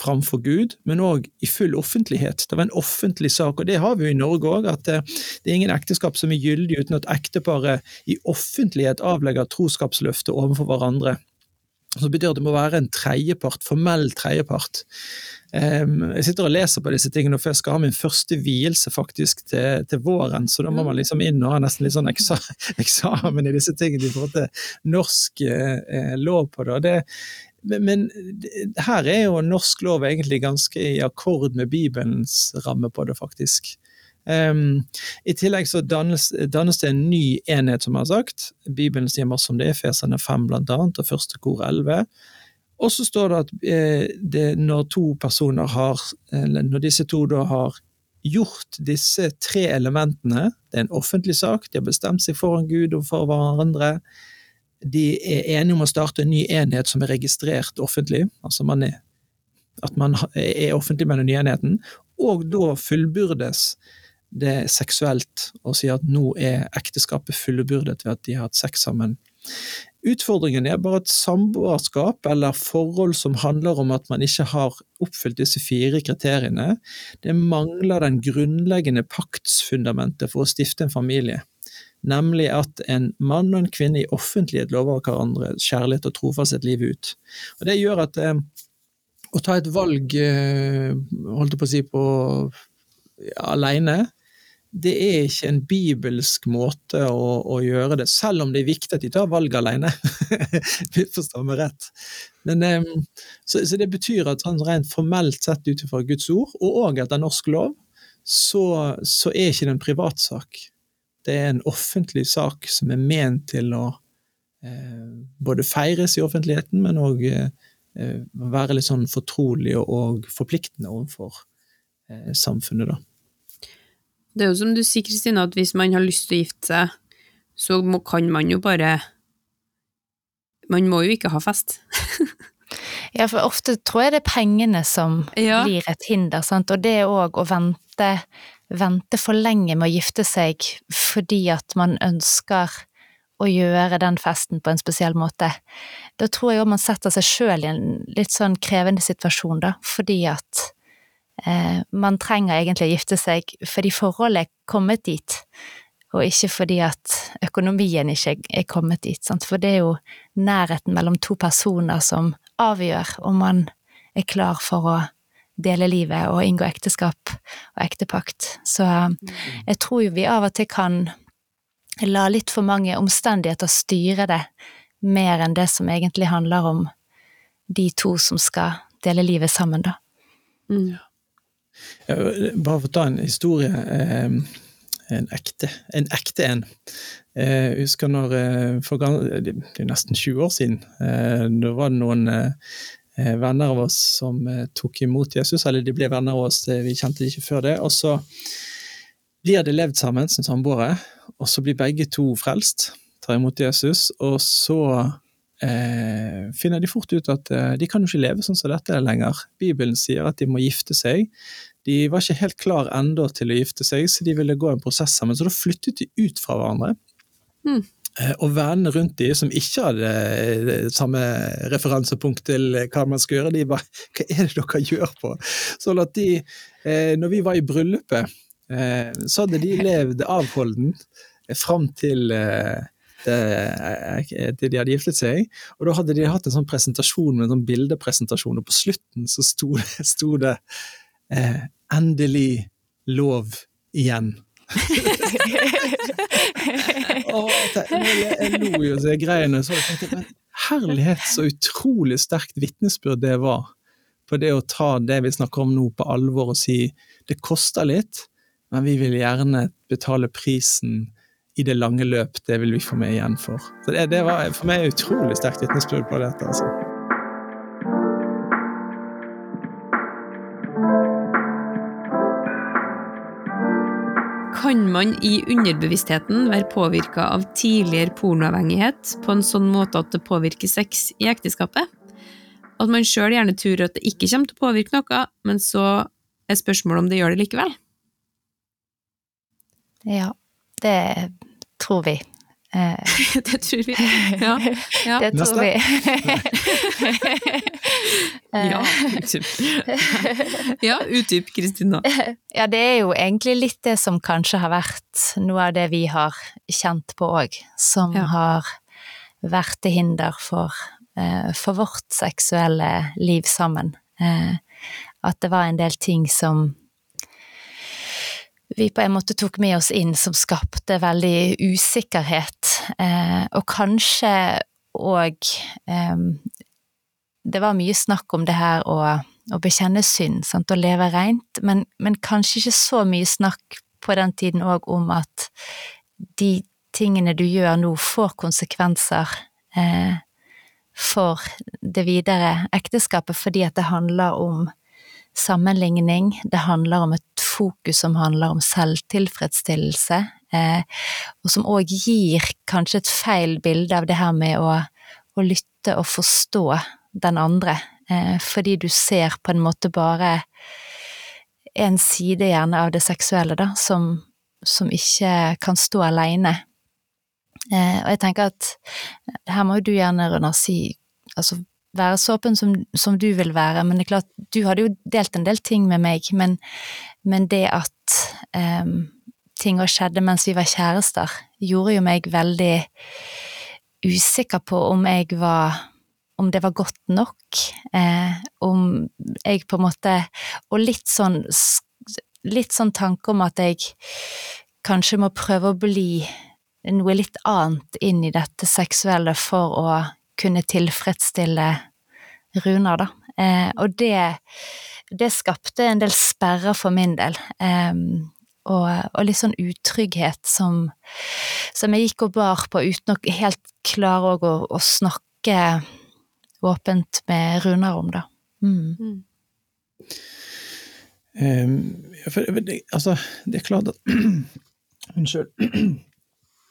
framfor Gud, men òg i full offentlighet. Det var en offentlig sak, og det har vi jo i Norge òg, at eh, det er ingen ekteskap som er gyldig uten at ekteparet i offentlighet avlegger troskapsløftet overfor hverandre. Så det betyr at det må være en tredjepart, formell tredjepart. Jeg sitter og leser på disse tingene, for jeg skal ha min første vielse faktisk til, til, våren, så da må man liksom inn og ha nesten litt sånn eksa, eksamen i disse tingene i forhold til norsk eh, lov på det. det men, men, her er jo norsk lov egentlig ganske i akkord med Bibelens ramme på det, faktisk. Um, I tillegg så dannes, dannes, det en ny enhet, som jeg har sagt. Bibelen sier masse om det, Fesene 5 blant annet, og første kor 11. Og så står det at eh, det, når to personer har, eller når disse to da har gjort disse tre elementene, det er en offentlig sak, de har bestemt seg foran Gud og for hverandre, de er enige om å starte en ny enhet som er registrert offentlig, altså man er, at man er offentlig med den nye enheten, og da fullbyrdes det er seksuelt å si at nå er ekteskapet fullbyrdet ved at de har hatt sex sammen. Utfordringen er bare et samboerskap eller forhold som handler om at man ikke har oppfylt disse fire kriteriene. Det mangler den grunnleggende paktsfundamentet for å stifte en familie. Nemlig at en mann og en kvinne i offentlighet lover hverandre kjærlighet og trofasthet livet ut. Og Det gjør at eh, å ta et valg, eh, holdt jeg på å si, på ja, alene, det er ikke en bibelsk måte å, å, gjøre det, selv om det er viktig at de tar valg alene. Forstår meg rett. Men, så, så, det betyr at han rent formelt sett ut ifra Guds ord, og òg etter norsk lov, så, så, er ikke det en privatsak. Det er en offentlig sak som er ment til å eh, både feires i offentligheten, men òg eh, være litt sånn fortrolig og forpliktende overfor eh, samfunnet, da. Det er jo som du sier, Kristine, at hvis man har lyst til å gifte seg, så må, kan man jo bare Man må jo ikke ha fest. ja, for ofte tror jeg det er pengene som ja. blir et hinder, sant, og det òg å vente, vente for lenge med å gifte seg fordi at man ønsker å gjøre den festen på en spesiell måte. Da tror jeg òg man setter seg sjøl i en litt sånn krevende situasjon, da, fordi at man trenger egentlig å gifte seg fordi forholdet er kommet dit, og ikke fordi at økonomien ikke er kommet dit. Sant? For det er jo nærheten mellom to personer som avgjør om man er klar for å dele livet og inngå ekteskap og ektepakt. Så jeg tror jo vi av og til kan la litt for mange omstendigheter styre det, mer enn det som egentlig handler om de to som skal dele livet sammen, da. Mm. Bare for å ta en historie. Ehm, en ekte en. Ekte en. Eh, jeg husker når eh, for, Det er nesten 20 år siden. Eh, da var det noen venner av oss som tok imot Jesus, eller de ble venner av oss, vi kjente de ikke før det. og så de hadde levd sammen som samboere, og så blir begge to frelst, tar imot Jesus, og så eh, finner de fort ut at eh, de kan jo ikke leve sånn som dette lenger. Bibelen sier at de må gifte seg. De var ikke helt klar ennå til å gifte seg, så de ville gå en prosess sammen. Så da flyttet de ut fra hverandre. Mm. Eh, Og vennene rundt de som ikke hadde eh, samme referansepunkt til hva man skal gjøre, de bare Hva er det dere gjør på? Sånn at de, eh, når vi var i bryllupet, eh, så hadde de levd avholden fram til eh, det, eh, til de hadde giftet seg. Og da hadde de hatt en sånn presentasjon med en sånn bildepresentasjon, og på slutten så sto det, sto det eh, 'Endelig lov igjen'. Og jeg, jeg, jeg lo jo så jeg greiene, så jeg tenkte men herlighet så utrolig sterkt vitnesbyrd det var på det å ta det vi snakker om nå på alvor og si det koster litt, men vi vil gjerne betale prisen i det lange løp, det vil vi få med igjen for. Så det, det var for meg utrolig sterkt vitnesbyrd på dette. altså. Kan man i underbevisstheten være påvirka av tidligere pornoavhengighet på en sånn måte at det påvirker sex i ekteskapet? At man sjøl gjerne tror at det ikke kommer til å påvirke noe, men så er spørsmålet om det gjør det likevel? Ja, det tror vi. Eh, det tror vi. Ja. ja. Det tror Neste. vi. Ja, utdyp. ja, utdyp, Kristina. Ja, det er jo egentlig litt det som kanskje har vært noe av det vi har kjent på òg, som Ja. har vært til hinder for, eh, for vårt seksuelle liv sammen. Eh, at det var en del ting som vi på en måte tok med oss inn som skapte veldig usikkerhet, eh, og kanskje òg eh, Det var mye snakk om det her å, å bekjenne synd, sant, å leve rent, men, men kanskje ikke så mye snakk på den tiden òg om at de tingene du gjør nå, får konsekvenser eh, for det videre ekteskapet, fordi at det handler om sammenligning, det handler om et fokus som handler om selvtilfredsstillelse, eh, og som òg gir kanskje et feil bilde av det her med å, å lytte og forstå den andre, eh, fordi du ser på en måte bare en side gjerne av det seksuelle, da, som, som ikke kan stå alene. Eh, og jeg tenker at her må jo du gjerne, Runar, si altså være så åpen som, som du vil være, men det er klart, du hadde jo delt en del ting med meg, men, men det at um, ting skjedde mens vi var kjærester, gjorde jo meg veldig usikker på om jeg var om det var godt nok, eh, om jeg på en måte Og litt sånn litt sånn tanke om at jeg kanskje må prøve å bli noe litt annet inn i dette seksuelle for å kunne tilfredsstille Runar, da. Eh, og det, det skapte en del sperrer for min del. Um, og, og litt sånn utrygghet som, som jeg gikk og bar på uten å helt klare å, å snakke åpent med Runar om, da. Mm. Um, for, for det, altså, det er klart at Unnskyld.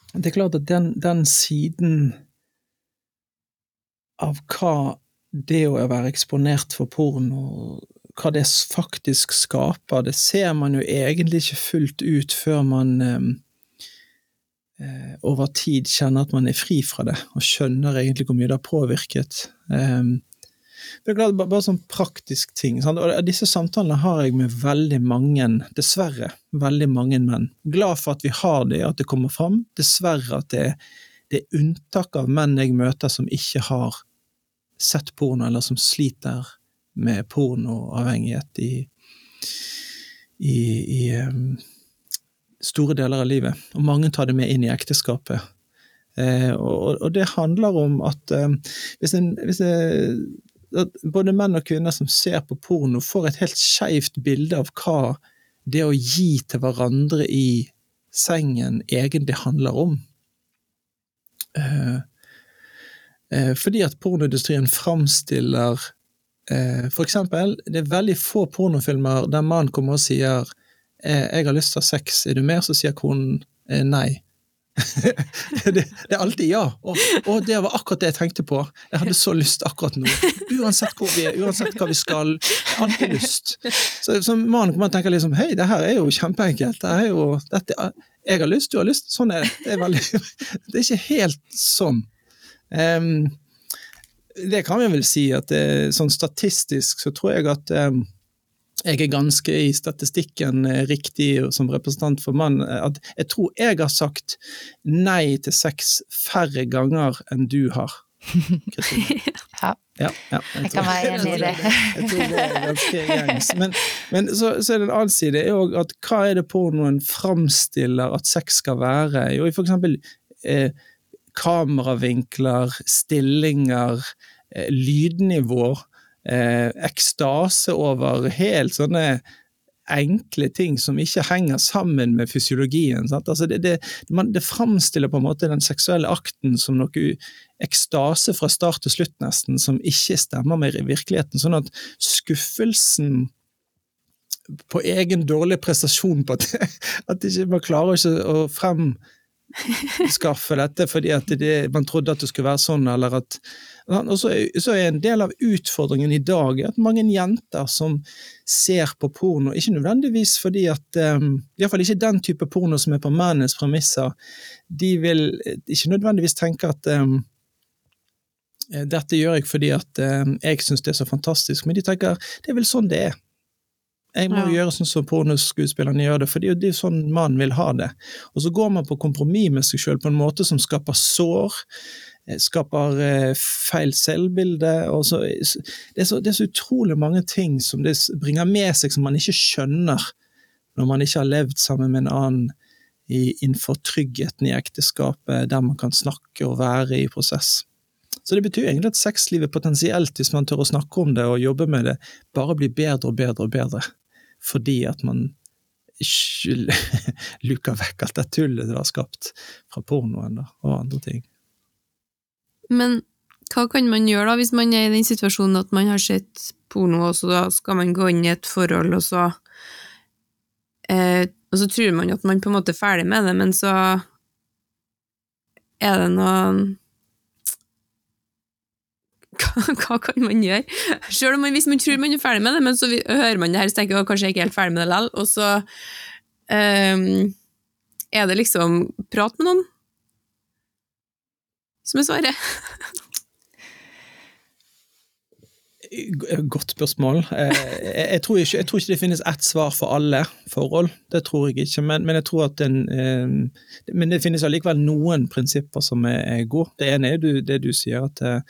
Det er klart at den, den siden av hva det å være eksponert for porno, hva det faktisk skaper, det ser man jo egentlig ikke fullt ut før man um, eh, over tid kjenner at man er fri fra det, og skjønner egentlig hvor mye det har påvirket. Eh, det er klart, bare, bare sånn praktisk ting. Sant? Og disse samtalene har jeg med veldig mange, dessverre, veldig mange menn. Glad for at vi har det, at det kommer fram. Dessverre at det, det er unntak av menn jeg møter som ikke har sett porno, eller som sliter med pornoavhengighet i, i, i um, store deler av livet. Og mange tar det med inn i ekteskapet. Eh, og, og, det handler om at eh, hvis, en, hvis en, at både menn og kvinner som ser på porno, får et helt skeivt bilde av hva det å gi til hverandre i sengen egentlig handler om. Eh, eh, fordi at pornoindustrien framstiller For eksempel, det er veldig få pornofilmer der mannen kommer og sier eh, 'jeg har lyst til å ha sex, er du med?' Så sier konen eh, nei. det, det, er alltid ja. Og, og, det var akkurat det jeg tenkte på. Jeg hadde så lyst akkurat nå. Uansett hvor vi er, uansett hva vi skal. Jeg alltid lyst. Så så mannen kommer og tenker liksom hei, det her er jo kjempeenkelt. Det er jo, dette, jeg har lyst, du har lyst. Sånn er det. Det er, veldig, det er ikke helt sånn. Um, det kan vi vel si at det, sånn statistisk så tror jeg at um, jeg er ganske i statistikken eh, riktig som representant for mann. Eh, at jeg tror jeg har sagt nei til sex færre ganger enn du har. ja. ja, ja jeg, jeg kan være enig i det. jeg tror det er ganske gjengs. Men, men så, så, er det en annen side òg, at hva er det pornoen framstiller at sex skal være? Jo, i for eksempel eh, kameravinkler, stillinger, eh, lydnivåer eh, ekstase over helt sånne enkle ting som ikke henger sammen med fysiologien. Altså det, det, man, det, framstiller på en måte den seksuelle akten som noe ekstase fra start til slutt, nesten, som ikke stemmer med virkeligheten. Sånn at skuffelsen på egen dårlig prestasjon på at, at ikke, man klarer ikke å frem skaffe dette fordi at det, man trodde at det skulle være sånn, eller at og så, er en del av utfordringen i dag at mange jenter som ser på porno, ikke nødvendigvis fordi at um, Iallfall ikke den type porno som er på mennenes premisser, de vil ikke nødvendigvis tenke at um, dette gjør jeg fordi at um, jeg syns det er så fantastisk, men de tenker det er vel sånn det er. Jeg må ja. gjøre sånn som pornoskuespillerne gjør det, for det er jo sånn mannen vil ha det. Og så går man på kompromiss med seg sjøl på en måte som skaper sår, eh, skaper eh, feil selvbilde. Så, det, er så, det, er så, utrolig mange ting som det bringer med seg som man ikke skjønner når man ikke har levd sammen med en annen i, innenfor tryggheten i ekteskapet, der man kan snakke og være i prosess. Så det betyr egentlig at sexlivet potensielt, hvis man tør å snakke om det og jobbe med det, bare blir bedre og bedre og bedre fordi at man luker vekk alt det tullet det har skapt fra pornoen da, og andre ting. Men hva kan man gjøre da, hvis man er i den situasjonen at man har sett porno, og så da skal man gå inn i et forhold, og så eh, og så tror man at man på en måte er ferdig med det, men så er det noe hva, kan man gjøre? Selv om man, hvis man tror man er ferdig med det, men så hører man det her, så tenker man kanskje jeg ikke helt ferdig med det likevel, og så um, er det liksom prat med noen som er svaret. Godt spørsmål. Eh, jeg tror, ikke, jeg tror, ikke, det finnes ett svar for alle forhold. Det tror jeg ikke. Men, men jeg tror at den, eh, men det finnes allikevel noen prinsipper som er gode. Det ene er det du sier, at eh,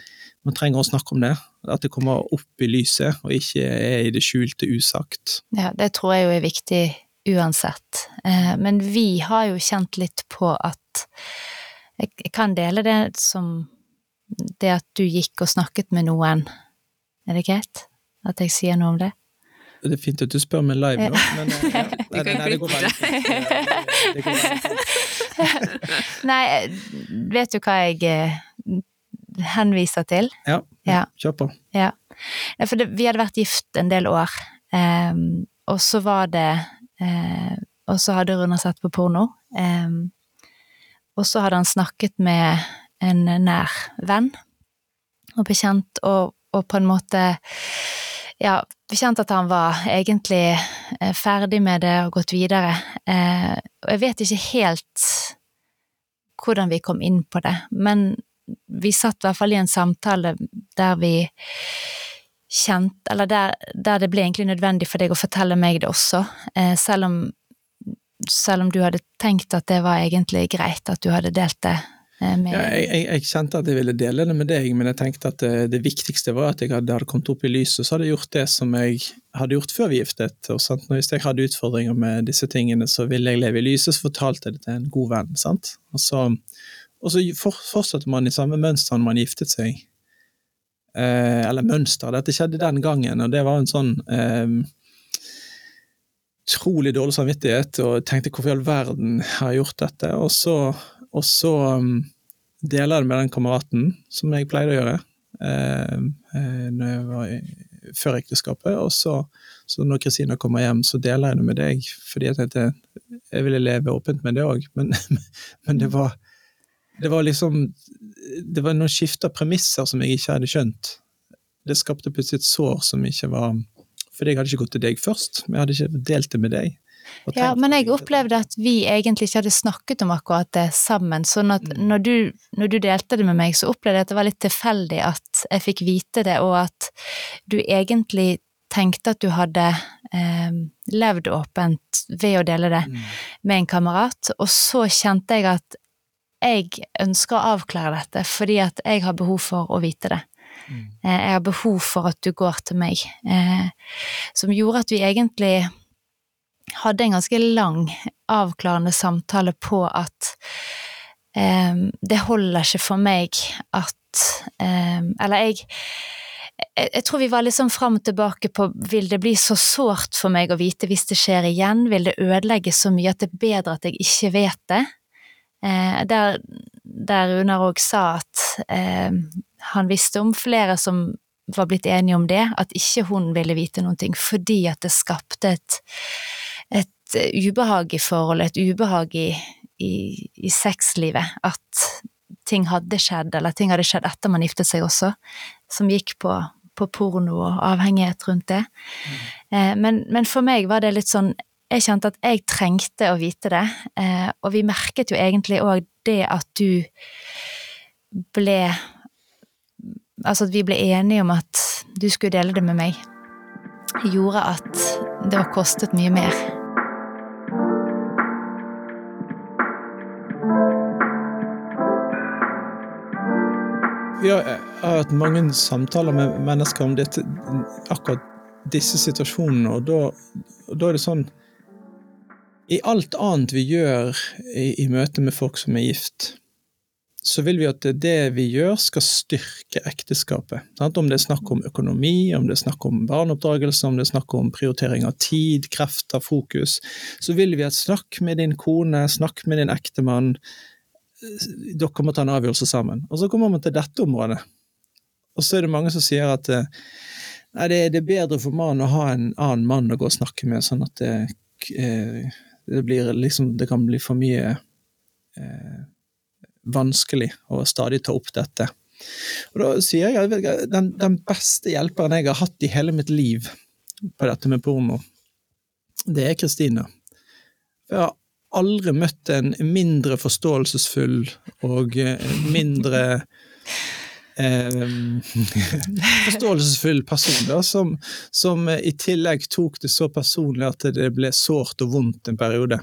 man trenger å snakke om det. At det kommer opp i lyset, og ikke er i det skjulte usagt. Ja, det tror jeg jo er viktig uansett. Men vi har jo kjent litt på at Jeg kan dele det som det at du gikk og snakket med noen er det greit at jeg sier noe om det? Det er fint at du spør meg live nå, men eh, ja. nei, nei, nei, det går veldig fint. nei, vet du hva jeg eh, henviser til? Ja, ja. kjør på. Ja. For det, vi hadde vært gift en del år, um, og så var det uh, Og så hadde Runar sett på porno. Um, og så hadde han snakket med en nær venn og bekjent, og og på en måte ja, kjent at han var egentlig eh, ferdig med det og gått videre. Eh, og jeg vet ikke helt hvordan vi kom inn på det, men vi satt i hvert fall i en samtale der vi kjente Eller der, der det ble egentlig nødvendig for deg å fortelle meg det også, eh, selv om selv om du hadde tenkt at det var egentlig greit at du hadde delt det med... ja, jeg, jeg, jeg, kjente at jeg ville dele det med deg, men jeg tenkte at det, det viktigste var at jeg hadde, hadde, kommet opp i lyset, så hadde jeg gjort det som jeg hadde gjort før vi giftet oss. Hvis jeg hadde utfordringer med disse tingene, så ville jeg leve i lyset, så fortalte jeg det til en god venn. sant? Og så, og så fortsatte man i samme mønster når man giftet seg. Eh, eller mønster, dette skjedde den gangen, og det var en sånn eh, dårlig samvittighet, og tenkte hvorfor i all verden har jeg gjort dette? Og så og så um, deler jeg det med den kameraten, som jeg pleide å gjøre uh, når jeg før ekteskapet. Og så, så når Kristina kommer hjem, så deler jeg det med deg, fordi jeg tenkte jeg ville leve åpent med det òg. Men, men det, var, det var liksom Det var noen skifta premisser som jeg ikke hadde skjønt. Det skapte plutselig et sår som ikke var Fordi jeg hadde ikke gått til deg først, men jeg hadde ikke delt det med deg. Ja, men jeg opplevde at vi egentlig ikke hadde snakket om akkurat det sammen. Så når, mm. når, du, når, du, delte det med meg, så opplevde jeg at det var litt tilfeldig at jeg fikk vite det, og at du egentlig tenkte at du hadde eh, levd åpent ved å dele det mm. med en kamerat, og så kjente jeg at jeg ønsker å avklare dette fordi at jeg har behov for å vite det. Mm. Eh, jeg har behov for at du går til meg. Eh, som gjorde at vi egentlig hadde en ganske lang, avklarende samtale på at um, det holder ikke for meg at um, Eller jeg, jeg, jeg tror vi var liksom fram og tilbake på vil det bli så sårt for meg å vite hvis det skjer igjen, vil det ødelegge så mye at det er bedre at jeg ikke vet det? Eh, der, der Runar òg sa at eh, han visste om flere som var blitt enige om det, at ikke hun ville vite noen ting, fordi at det skapte et et eh, ubehag i forholdet, et ubehag i, i, i sexlivet. At ting hadde skjedd, eller ting hadde skjedd etter man giftet seg også, som gikk på, på porno og avhengighet rundt det. Mm. Eh, men, men, for meg var det litt sånn Jeg kjente at jeg trengte å vite det, eh, og vi merket jo egentlig òg det at du ble Altså at vi ble enige om at du skulle dele det med meg, gjorde at det har kostet mye mer. Ja, har, har hatt mange samtaler med mennesker om dette, akkurat disse situasjonene, og da, og da er det sånn I alt annet vi gjør i, i, møte med folk som er gift, så vil vi at det vi gjør, skal styrke ekteskapet. Sant? Om det er snakk om økonomi, om det er snakk om barneoppdragelse, om det er snakk om prioritering av tid, krefter, fokus, så vil vi at snakk med din kone, snakk med din ektemann, dere må ta en avgjørelse sammen. Og så kommer man til dette området, og så er det mange som sier at eh, nei, det, er bedre for mannen å ha en annen mann å gå og snakke med, sånn at det, eh, det blir liksom Det kan bli for mye eh, vanskelig å stadig ta opp dette. Og da sier jeg at den, den beste hjelperen jeg har hatt i hele mitt liv på dette med porno, det er Kristine. Jeg har aldri møtt en mindre forståelsesfull og eh, mindre forståelsesfull person, da, som, som, i tillegg tok det så personlig at det ble sårt og vondt en periode.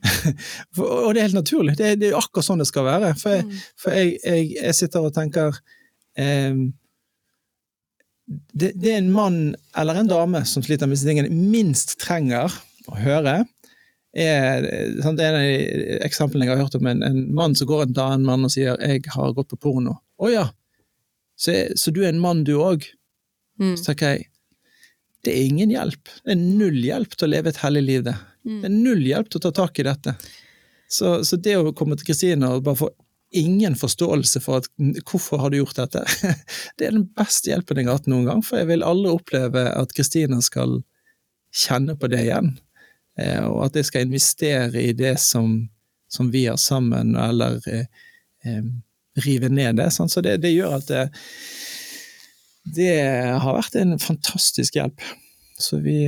og det er helt naturlig, det er, det er, akkurat sånn det skal være. For jeg, mm. for jeg, jeg, jeg sitter og tenker eh, det, det, er en mann eller en dame som sliter med disse tingene, minst trenger å høre, er, sant, en av de eksemplene jeg har hørt om en, en mann som går til en annen mann og sier 'jeg har gått på porno'. Å ja, så, så, du er en mann du òg? Mm. Så tenker jeg det er ingen hjelp. Det er null hjelp til å leve et hellig liv, det. Mm. Det er null hjelp til å ta tak i dette. Så, så det å komme til Kristine og bare få ingen forståelse for at, hvorfor har du gjort dette, det er den beste hjelpen jeg har hatt noen gang. For jeg vil aldri oppleve at Kristine skal kjenne på det igjen. Eh, og at jeg skal investere i det som, som vi har sammen, eller eh, eh, rive ned det. Sant? Så det, det, gjør at det, det har vært en fantastisk hjelp. Så vi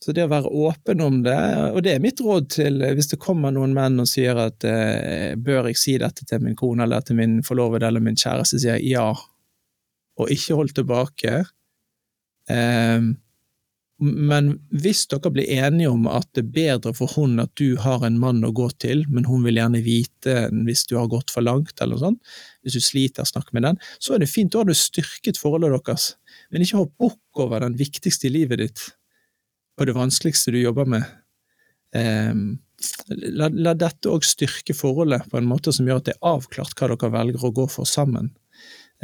så det å være åpen om det, og det er mitt råd til hvis det kommer noen menn og sier at eh, bør jeg si dette til min kone eller til min forlovede eller min kjæreste, sier jeg ja, og ikke hold tilbake. Eh, men hvis dere blir enige om at det er bedre for hun at du har en mann å gå til, men hun vil gjerne vite hvis du har gått for langt, eller sånt, hvis du sliter, snakk med den, så er det fint, da har du styrket forholdet deres. Men ikke hopp bukk over den viktigste i livet ditt, og det vanskeligste du jobber med. Um, la, la, dette òg styrke forholdet på en måte som gjør at det er avklart hva dere velger å gå for sammen.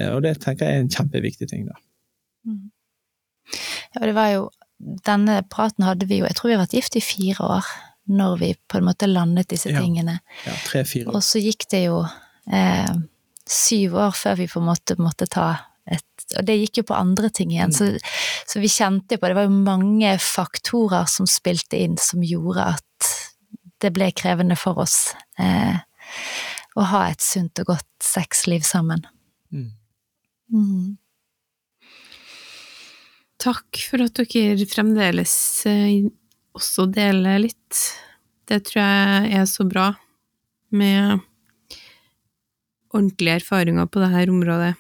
Uh, og det tenker jeg er en kjempeviktig ting. da. Mm. Ja, det var jo denne praten hadde vi jo, jeg tror vi har vært gift i fire år, når vi på en måte landet disse ja. tingene. Ja, tre-fire Og så gikk det jo eh, syv år før vi på en måte måtte ta et Og det gikk jo på andre ting igjen, så, så vi kjente på Det var jo mange faktorer som spilte inn, som gjorde at det ble krevende for oss eh, å ha et sunt og godt sexliv sammen. Mm. Mm. Takk for at dere fremdeles eh, også deler litt. Det tror jeg er så bra med ordentlige erfaringer på dette området.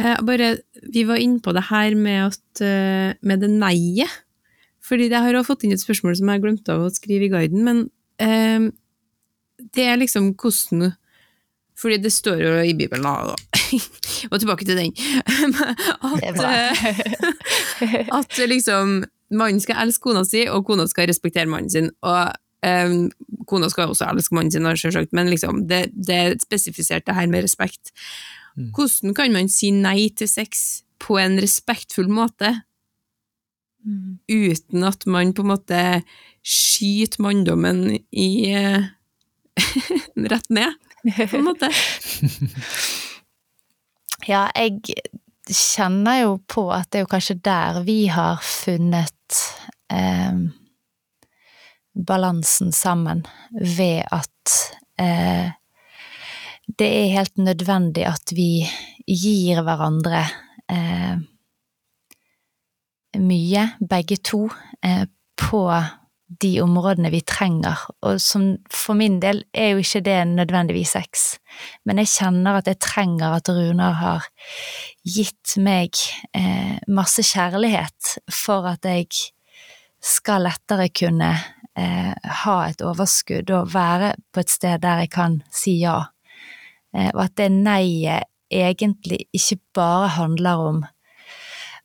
Eh, bare, vi var inne på det her med, at, eh, med det nei-et. Fordi jeg har også fått inn et spørsmål som jeg glemte av å skrive i guiden, men eh, det er liksom hvordan Fordi det står jo i Bibelen, da, og tilbake til den, at, at liksom mannen skal elske kona si, og kona skal respektere mannen sin. Og um, kona skal også elske mannen sin, selvsagt, men liksom, det, det er spesifisert det her med respekt. Mm. Hvordan kan man si nei til sex på en respektfull måte, Mm. uten at man på en måte skyter manndommen i uh, rett ned, på en måte? Ja, jeg kjenner jo på at det er jo kanskje der vi har funnet eh, balansen sammen, ved at eh, det er helt nødvendig at vi gir hverandre eh, mye, begge to, eh, på de områdene vi trenger, og som for min del er jo ikke det nødvendigvis sex, men jeg kjenner at jeg trenger at Runar har gitt meg eh, masse kjærlighet for at jeg skal lettere kunne eh, ha et overskudd og være på et sted der jeg kan si ja, eh, og at det nei-et egentlig ikke bare handler om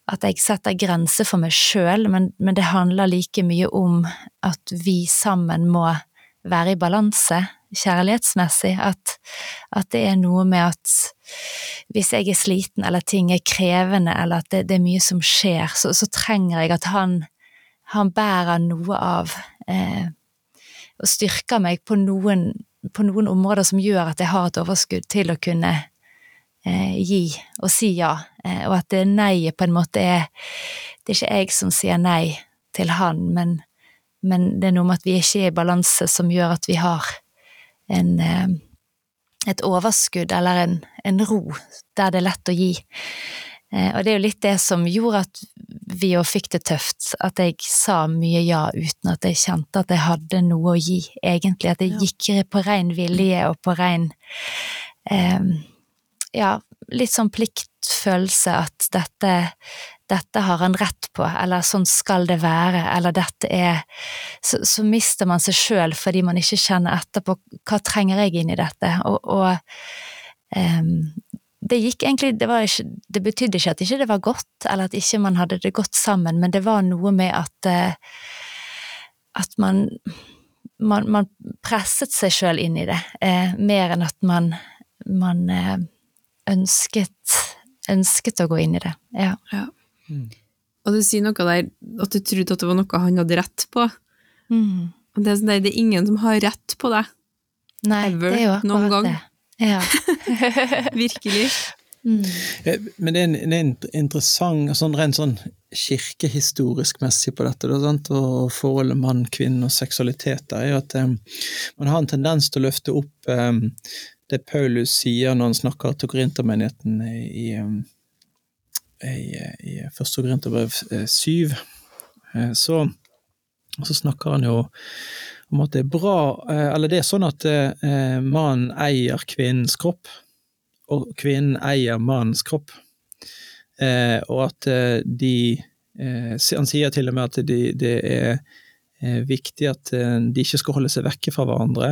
at jeg setter grenser for meg sjøl, men, men det handler like mye om at vi sammen må være i balanse kjærlighetsmessig. At, at det er noe med at hvis jeg er sliten eller ting er krevende eller at det, det er mye som skjer, så, så trenger jeg at han, han bærer noe av eh, og styrker meg på noen, på noen områder som gjør at jeg har et overskudd til å kunne gi og si ja, eh, og at det nei-et på en måte er Det er ikke jeg som sier nei til han, men, men det er noe med at vi ikke er i balanse som gjør at vi har en eh, et overskudd eller en, en ro der det er lett å gi. Eh, og det er jo litt det som gjorde at vi jo fikk det tøft, at jeg sa mye ja uten at jeg kjente at jeg hadde noe å gi, egentlig. At jeg gikk på ren vilje og på ren eh, ja, litt sånn pliktfølelse at dette, dette har han rett på, eller sånn skal det være, eller dette er Så, så mister man seg sjøl fordi man ikke kjenner etterpå hva trenger jeg inn i dette, og, og um, det gikk egentlig det, ikke, det betydde ikke at ikke det var godt, eller at ikke man hadde det godt sammen, men det var noe med at uh, at man, man, man presset seg sjøl inn i det, uh, mer enn at man, man eh, ønsket, ønsket å gå inn i det. Ja. Mm. Og du sier noe der at du trodde at det var noe han hadde rett på. Mm. Og det er, sånn der, det er ingen som har rett på deg. Nei, Ever, det er jo akkurat noen gang. det. Ja. Virkelig. Mm. Men det er, en, det er en interessant, sånn rent sånn kirkehistorisk messig på dette, da, sant? og forholdet mann, kvinne og seksualitet der, er jo at um, man har en tendens til å løfte opp eh, det Paulus sier når han snakker til korintermenigheten i, i, eh, i, første korinterbrev eh, syv. Eh, så, så snakker han jo om at det er bra, eh, eller det er sånn at mannen eier kvinnens kropp, og kvinnen eier mannens kropp. Og at de Han sier til og med at de, det er viktig at de ikke skal holde seg vekke fra hverandre,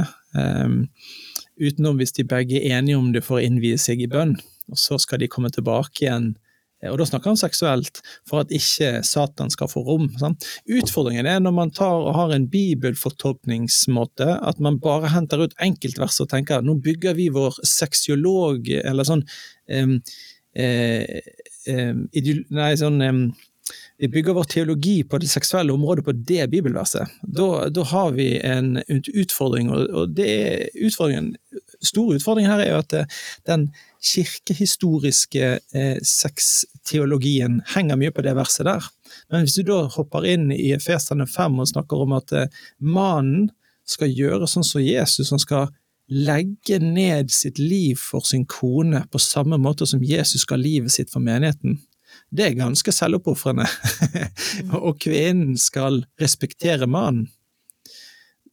utenom hvis de begge er enige om det for å innvie seg i bønn. Og så skal de komme tilbake igjen, eh, og da snakker han seksuelt, for at ikke Satan skal få rom. Sant? Utfordringen er når man tar og har en bibelfortolkningsmåte, at man bare henter ut enkeltvers og tenker nå bygger vi vår sexiolog, eller sånn um, eh, ideol- Nei, sånn em, vi bygger vår teologi på det seksuelle området på det bibelverset. Da, da har vi en utfordring, og, det er utfordringen store utfordringen her er jo at eh, den kirkehistoriske eh, sexteologien henger mye på det verset der. Men hvis du da hopper inn i Efesene 5 og snakker om at eh, mannen skal gjøre sånn som Jesus, han skal legge ned sitt liv for sin kone på samme måte som Jesus skal livet sitt for menigheten, det er ganske selvoppofrende. og kvinnen skal respektere mannen.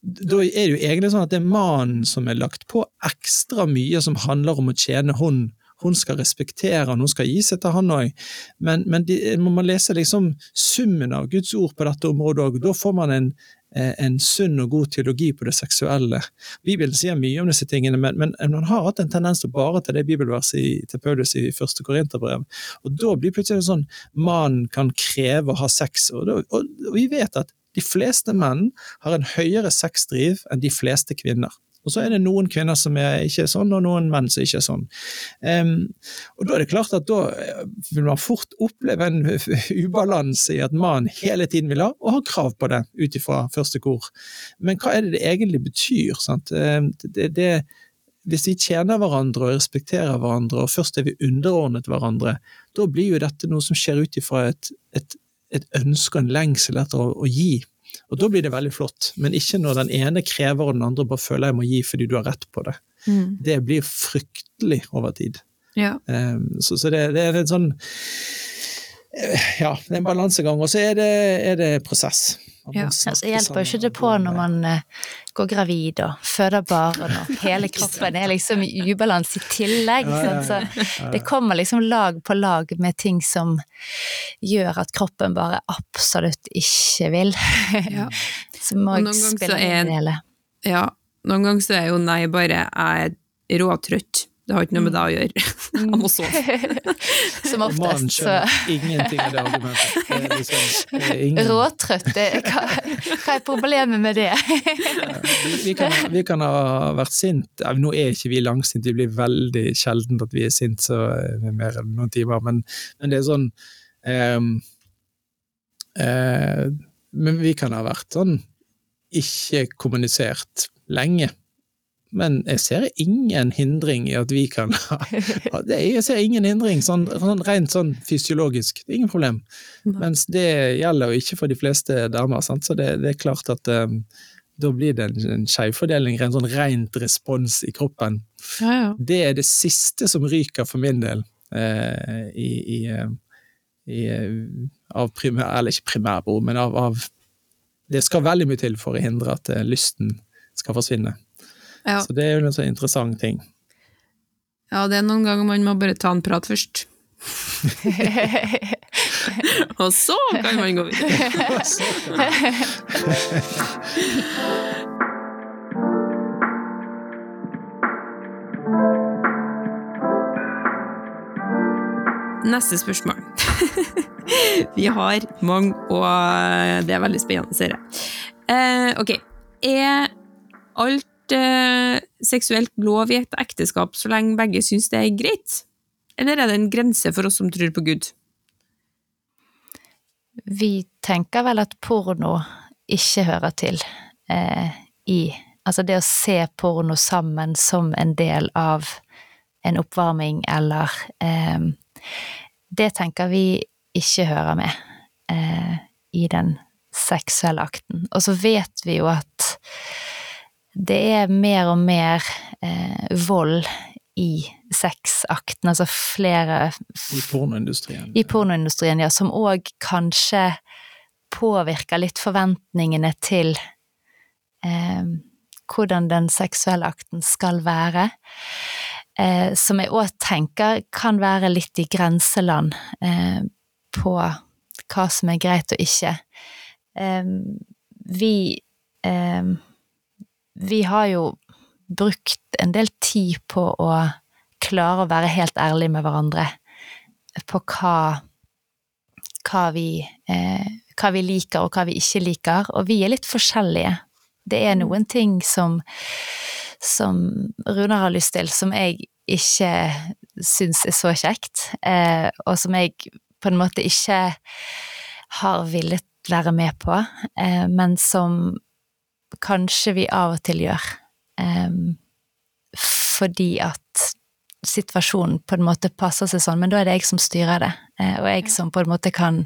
Da er det jo egentlig sånn at det er mannen som er lagt på ekstra mye som handler om å tjene hun. Hun skal respektere han, hun skal gi seg til han òg. Men, men de, man lese liksom summen av Guds ord på dette området òg. Da får man en, en sunn og god teologi på det seksuelle. Bibelen sier mye om disse tingene, men, men man har hatt en tendens til bare til det bibelverset i, til Paulus i første Korinterbrev. Og da blir plutselig sånn mannen kan kreve å ha sex, og, da, og, og vi vet at de fleste menn har en høyere sexdriv enn de fleste kvinner. Og så er det noen kvinner som er ikke sånn, og noen menn som ikke er sånn. Um, og da er det klart at da eh, vil man fort oppleve en ubalanse i at mannen hele tiden vil ha, og har krav på det ut ifra første kor. Men hva er det det egentlig betyr? Sant? Det, det, hvis vi tjener hverandre og respekterer hverandre, og først er vi underordnet hverandre, da blir jo dette noe som skjer ut ifra et, et, et ønske og en lengsel etter å, å gi og Da blir det veldig flott, men ikke når den ene krever og den andre bare føler jeg må gi fordi du har rett på det. Mm. Det blir fryktelig over tid. Ja. Um, så, så det, det, er en sånn eh, Ja, det er en balansegang, og så er det, er det prosess. Ja. Altså, hjelper jo ikke det på når man uh, går gravid og føder barn og hele kroppen er liksom i ubalanse i tillegg. Så det kommer liksom lag på lag med ting som gjør at kroppen bare absolutt ikke vil. så må jeg spille i hele. Ja, noen ganger så er jo nei bare jeg er råtrøtt det har ikke noe med det å gjøre. Han må sove. Som oftest. Mannen skjønner ingenting av det argumentet. Liksom, ingen... Råtrøtt, hva, hva, er problemet med det? vi, kan, vi, kan, ha vært sint, nå er ikke vi langsinte, det blir veldig sjelden at vi er sint så er mer enn noen timer, men, men det er sånn um, uh, Men vi kan ha vært sånn ikke kommunisert lenge men jeg ser ingen hindring i at vi kan ha Jeg ser ingen hindring, sånn, sånn rent sånn fysiologisk. Ingen problem. Mens det gjelder jo ikke for de fleste damer, sant? så det, det, er klart at um, da blir det en, en skjevfordeling, en sånn rent respons i kroppen. Ja, ja. Det er det siste som ryker for min del eh, i, i, eh, i, eh, av primær, eller ikke primærbehov, men av, av, Det skal veldig mye til for å hindre at uh, lysten skal forsvinne. Ja. Så det er jo en sånn interessant ting. Ja, det er noen ganger man må bare ta en prat først. Og så kan man gå videre. Neste spørsmål. Vi har mange, og det er veldig spennende, ser jeg. Eh, ok. Er alt eh, seksuelt lov i et ekteskap så lenge begge syns det er greit? Eller er det en grense for oss som tror på Gud? Vi tenker vel at porno ikke hører til eh, i Altså det å se porno sammen som en del av en oppvarming eller eh, Det tenker vi ikke hører med eh, i den seksuelle akten. Og så vet vi jo at det er mer og mer eh, vold i sexakten, altså flere I pornoindustrien. I pornoindustrien, ja. Som òg kanskje påvirker litt forventningene til eh, hvordan den seksuelle akten skal være. Eh, som jeg òg tenker kan være litt i grenseland eh, på hva som er greit og ikke. Eh, vi eh, vi har jo brukt en del tid på å klare å være helt ærlige med hverandre på hva, hva, vi, eh, hva vi liker og hva vi ikke liker, og vi er litt forskjellige. Det er mm. noen ting som, som Runar har lyst til, som jeg ikke syns er så kjekt, eh, og som jeg på en måte ikke har villet være med på, eh, men som kanskje vi av og til gjør. Um, fordi at situasjonen på en måte passer seg sånn, men da er det jeg som styrer det, eh, og jeg som på en måte kan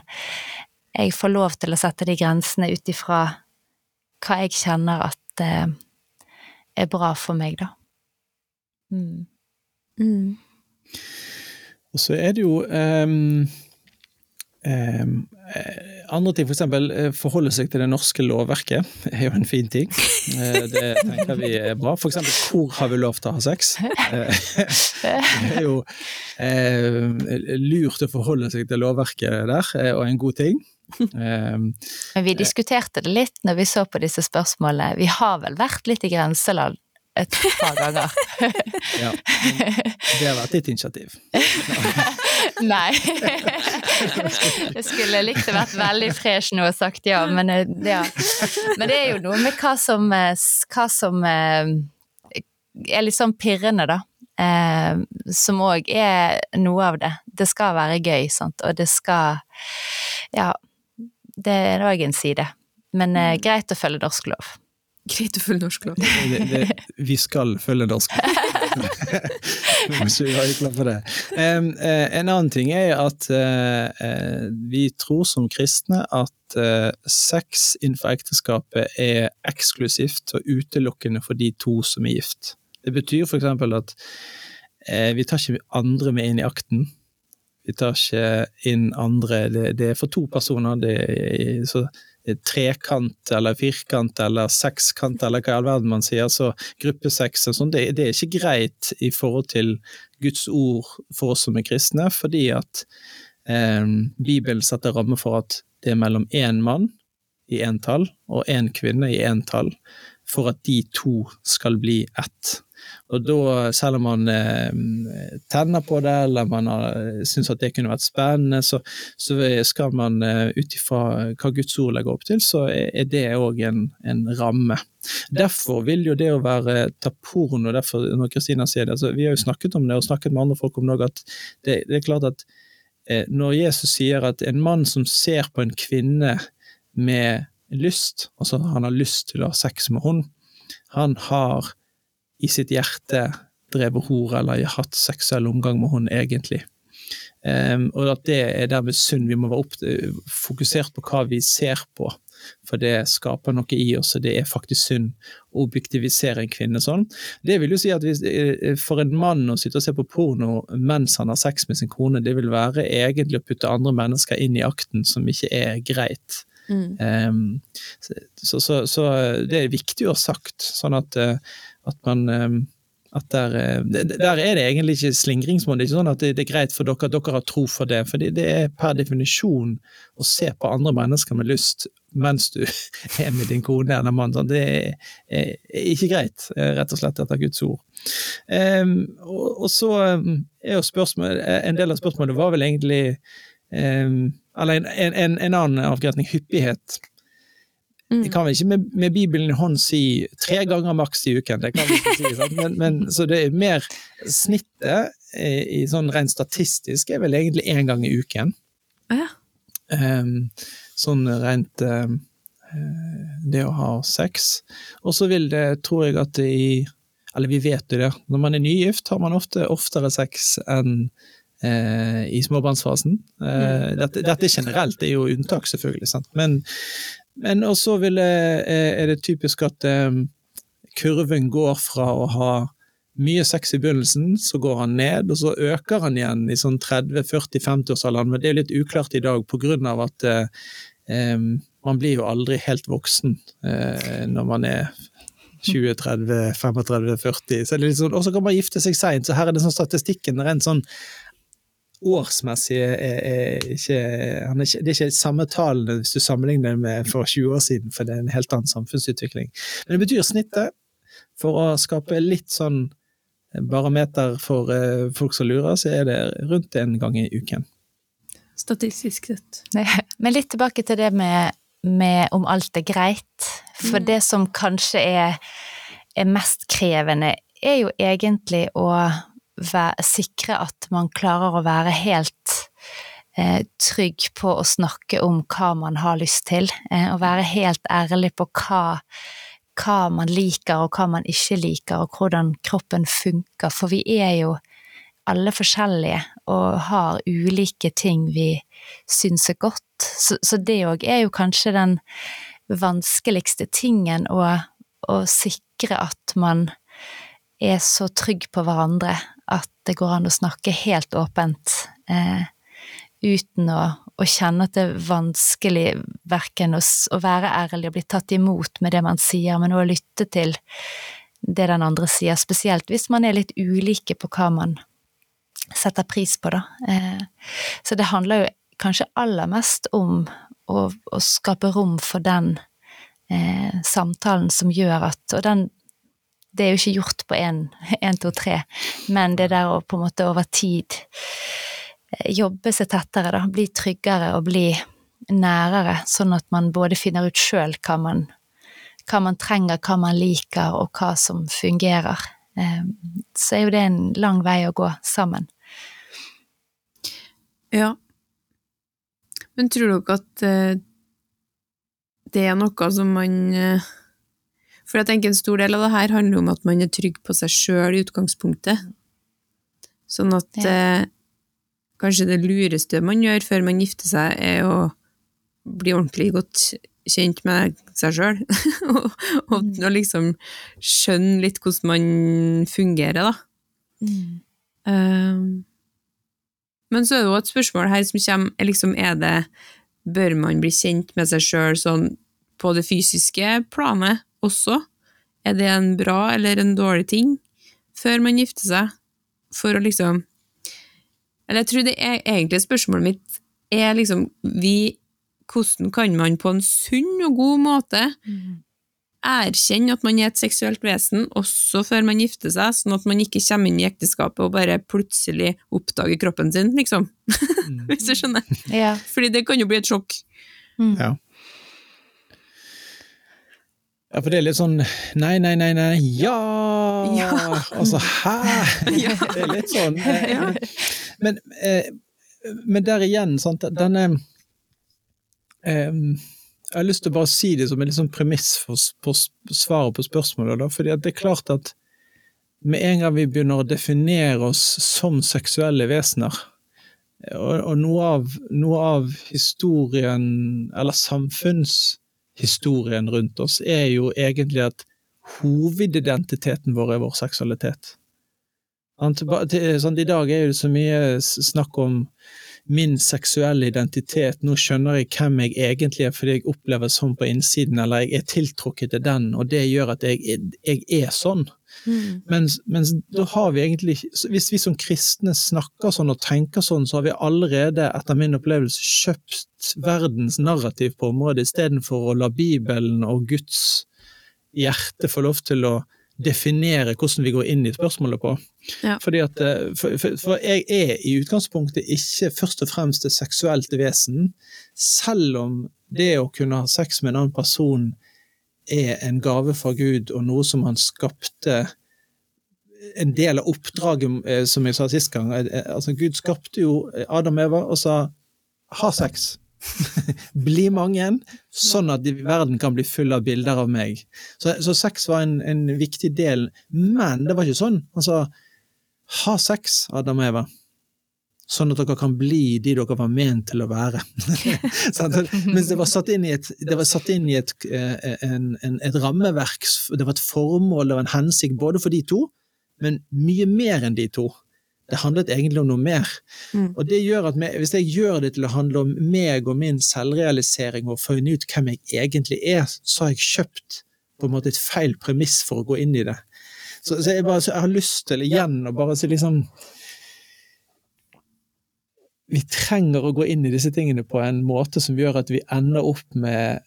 Jeg får lov til å sette de grensene ut ifra hva jeg kjenner at uh, er bra for meg, da. Mm. Mm. Og så er det jo um, um, andre ting, f.eks. For forholde seg til det norske lovverket er jo en fin ting. Eh, det tenker vi er bra. F.eks. hvor har vi lov til å ha sex? Det er jo eh, lurt å forholde seg til lovverket der, og en god ting. Men vi diskuterte det litt når vi så på disse spørsmålene. Vi har vel vært litt i grenseland et par ganger. ja, det har vært ditt initiativ. Nei. Jeg skulle likt å vært veldig fresh nå og sagt ja, men, eh, ja. men det er jo noe med hva som, eh, hva som eh, er litt sånn pirrende, da. Eh, som òg er noe av det. Det skal være gøy, sant, og det skal Ja, det er òg en side. Men eh, greit å følge norsk lov. Greit å følge norsk lov. Det, det, vi skal følge norsk lov. Så vi klar for det. Uh, en annen ting er at uh, uh, vi tror som kristne at sex innenfor ekteskapet er eksklusivt og utelukkende for de to som er gift. Det betyr f.eks. at vi tar ikke andre med inn i akten. Vi tar ikke inn andre, det er for to personer. Det er, så trekant eller firkant eller sekskant eller hva i all verden man sier, så gruppesex og sånn, det, det, er ikke greit i forhold til Guds ord for oss som er kristne, fordi at eh, Bibelen setter ramme for at det er mellom én mann i entall og én kvinne i entall, for at de to skal bli ett. Og da, selv om man eh, tenner på det, eller man har, syns at det kunne vært spennende, så, så skal man eh, ut ifra hva Guds ord legger opp til, så er det òg en, en, ramme. Derfor vil jo det å være ta porno, derfor når Kristina sier det altså, Vi har jo snakket om det, og snakket med andre folk om det òg, at det, det, er klart at eh, når Jesus sier at en mann som ser på en kvinne med lyst, altså han har lyst til å ha sex med henne, han har i sitt hjerte drevet hore eller hatt seksuell omgang med henne, egentlig. Um, og at det er dermed synd. Vi må være opp, fokusert på hva vi ser på, for det skaper noe i oss, og det er faktisk synd å objektivisere en kvinne sånn. Det vil jo si at hvis, eh, For en mann å sitte og se på porno mens han har sex med sin kone, det vil være egentlig å putte andre mennesker inn i akten som ikke er greit. Mm. Um, så, så, så, det er viktig å ha sagt, sånn at uh, at man ehm, at der, eh, der, er det egentlig ikke slingringsmål. Det er ikke sånn at det, er greit for dere at dere har tro for det. For det er per definisjon å se på andre mennesker med lyst mens du er med din kone eller mann. Det er, ikke greit, eh, rett og slett etter Guds ord. Um, og, så ehm, er jo spørsmål, En del av spørsmålet var vel egentlig Eller en, en, en annen avgrensning, hyppighet. Mm. Jeg kan vel ikke med, med, Bibelen i hånd si tre ganger maks i uken, det kan vi ikke si. Sant? Men, men, så det er mer Snittet i, sånn rent statistisk er vel egentlig én gang i uken. Ja. Um, sånn rent um, Det å ha sex. Og så vil det, tror jeg at det i Eller vi vet jo det, når man er nygift har man ofte oftere sex enn eh, i småbarnsfasen. Eh, dette, dette, generelt, det er jo unntak, selvfølgelig, sant? men men også eh, er det typisk at um, kurven går fra å ha mye sex i begynnelsen, så går han ned, og så øker han igjen i sånn 30-40-50-årsalderen. Men det er litt uklart i dag av at eh, man blir jo aldri helt voksen eh, når man er 20, 30, 35, 40. Så sånn, og så kan man gifte seg seint, så her er det sånn statistikken rent sånn årsmessig er, er ikke, er ikke, Det er ikke samme tallene hvis du sammenligner det med for 20 år siden, for det er en helt annen samfunnsutvikling. Men det betyr snittet, for å skape litt sånn barometer for uh, folk som lurer, så er det rundt en gang i uken. Statistisk sett. Men litt tilbake til det med, med om alt er greit. For mm. det som kanskje er, er mest krevende, er jo egentlig å sikre at man klarer å være helt eh, trygg på å snakke om hva man har lyst til, eh, og være helt ærlig på hva, hva man liker og hva man ikke liker, og hvordan kroppen funker. For vi er jo alle forskjellige og har ulike ting vi syns er godt. Så, så det òg er jo kanskje den vanskeligste tingen å, å sikre at man er så trygg på hverandre at det går an å snakke helt åpent eh, uten å, å, kjenne at det er vanskelig verken å, å, være ærlig og bli tatt imot med det man sier, men å lytte til det den andre sier, spesielt hvis man er litt ulike på hva man setter pris på, da. Eh, så det handler jo kanskje aller mest om å, å skape rom for den eh, samtalen som gjør at Og den det er jo ikke gjort på én, to, tre, men det der å på en måte over tid eh, jobbe seg tettere, da, bli tryggere og bli nærere, sånn at man både finner ut sjøl hva, hva, man trenger, hva man liker, og hva som fungerer. Eh, så er jo det en lang vei å gå sammen. Ja. Men tror dere at eh, det er noe som man for jeg tenker en stor del av det her handler om at man er trygg på seg sjøl i utgangspunktet. Sånn at ja. eh, kanskje det lureste man gjør før man gifter seg, er å bli ordentlig godt kjent med seg sjøl. og, og, mm. og, liksom skjønne litt hvordan man fungerer, da. Mm. Um, men så er det jo et spørsmål her som kommer, er liksom er det Bør man bli kjent med seg sjøl sånn på det fysiske planet, også. Er det en bra eller en dårlig ting før man gifter seg? For å liksom Eller jeg tror det er egentlig spørsmålet mitt er liksom vi, Hvordan kan man på en sunn og god måte mm. erkjenne at man er et seksuelt vesen også før man gifter seg, sånn at man ikke kommer inn i ekteskapet og bare plutselig oppdager kroppen sin, liksom? Mm. Hvis du skjønner? Ja. Fordi det kan jo bli et sjokk. Mm. Ja. Ja, for det er litt sånn nei, nei, nei, nei, ja! ja. Altså, hæ?! Ja. Det er litt sånn. Eh, ja. Men, eh, men, der igjen, sant, denne eh, Jeg har lyst til å bare si det som en liksom premiss for, for svaret på spørsmålet. Da, fordi det er klart at med en gang vi begynner å definere oss som seksuelle vesener, og, og noe, av, noe av historien, eller samfunns historien rundt oss, er jo egentlig at hovedidentiteten vår er vår seksualitet. Sånn, I dag er det så mye snakk om min seksuelle identitet, nå skjønner jeg hvem jeg egentlig er fordi jeg opplever sånn på innsiden, eller jeg er tiltrukket til den, og det gjør at jeg, jeg er sånn. Mm. Mens, mens, da har vi egentlig Hvis vi som kristne snakker sånn og tenker sånn, så har vi allerede, etter min opplevelse, kjøpt verdens narrativ på området, istedenfor å la Bibelen og Guds hjerte få lov til å definere hvordan vi går inn i spørsmålet på. Ja. Fordi at, eh, for, for, for, jeg er i utgangspunktet ikke først og fremst et seksuelt vesen, selv om det å kunne ha sex med en annen person er en gave fra Gud og noe som han skapte en del av oppdraget, eh, som jeg sa sist gang. Eh, altså, Gud skapte jo Adam og Eva og sa ha sex. bli mange, sånn at verden kan bli full av bilder av meg. Så, så sex var en, en, viktig del, men det var ikke sånn. Sa ha sex, Adam og Eva, sånn at dere kan bli de dere var ment til å være. Mens det var satt inn i et, inn i et, eh, en, en, et rammeverk, det var et formål og en hensikt både for de to, men mye mer enn de to. Det handlet egentlig om noe mer. Mm. Og det gjør at Hvis jeg gjør det til å handle om meg og min selvrealisering og finne ut hvem jeg egentlig er, så har jeg kjøpt på en måte et feil premiss for å gå inn i det. Så, så, jeg, bare, så jeg, har lyst til igjen å bare si liksom Vi trenger å gå inn i disse tingene på en måte som gjør at vi ender opp med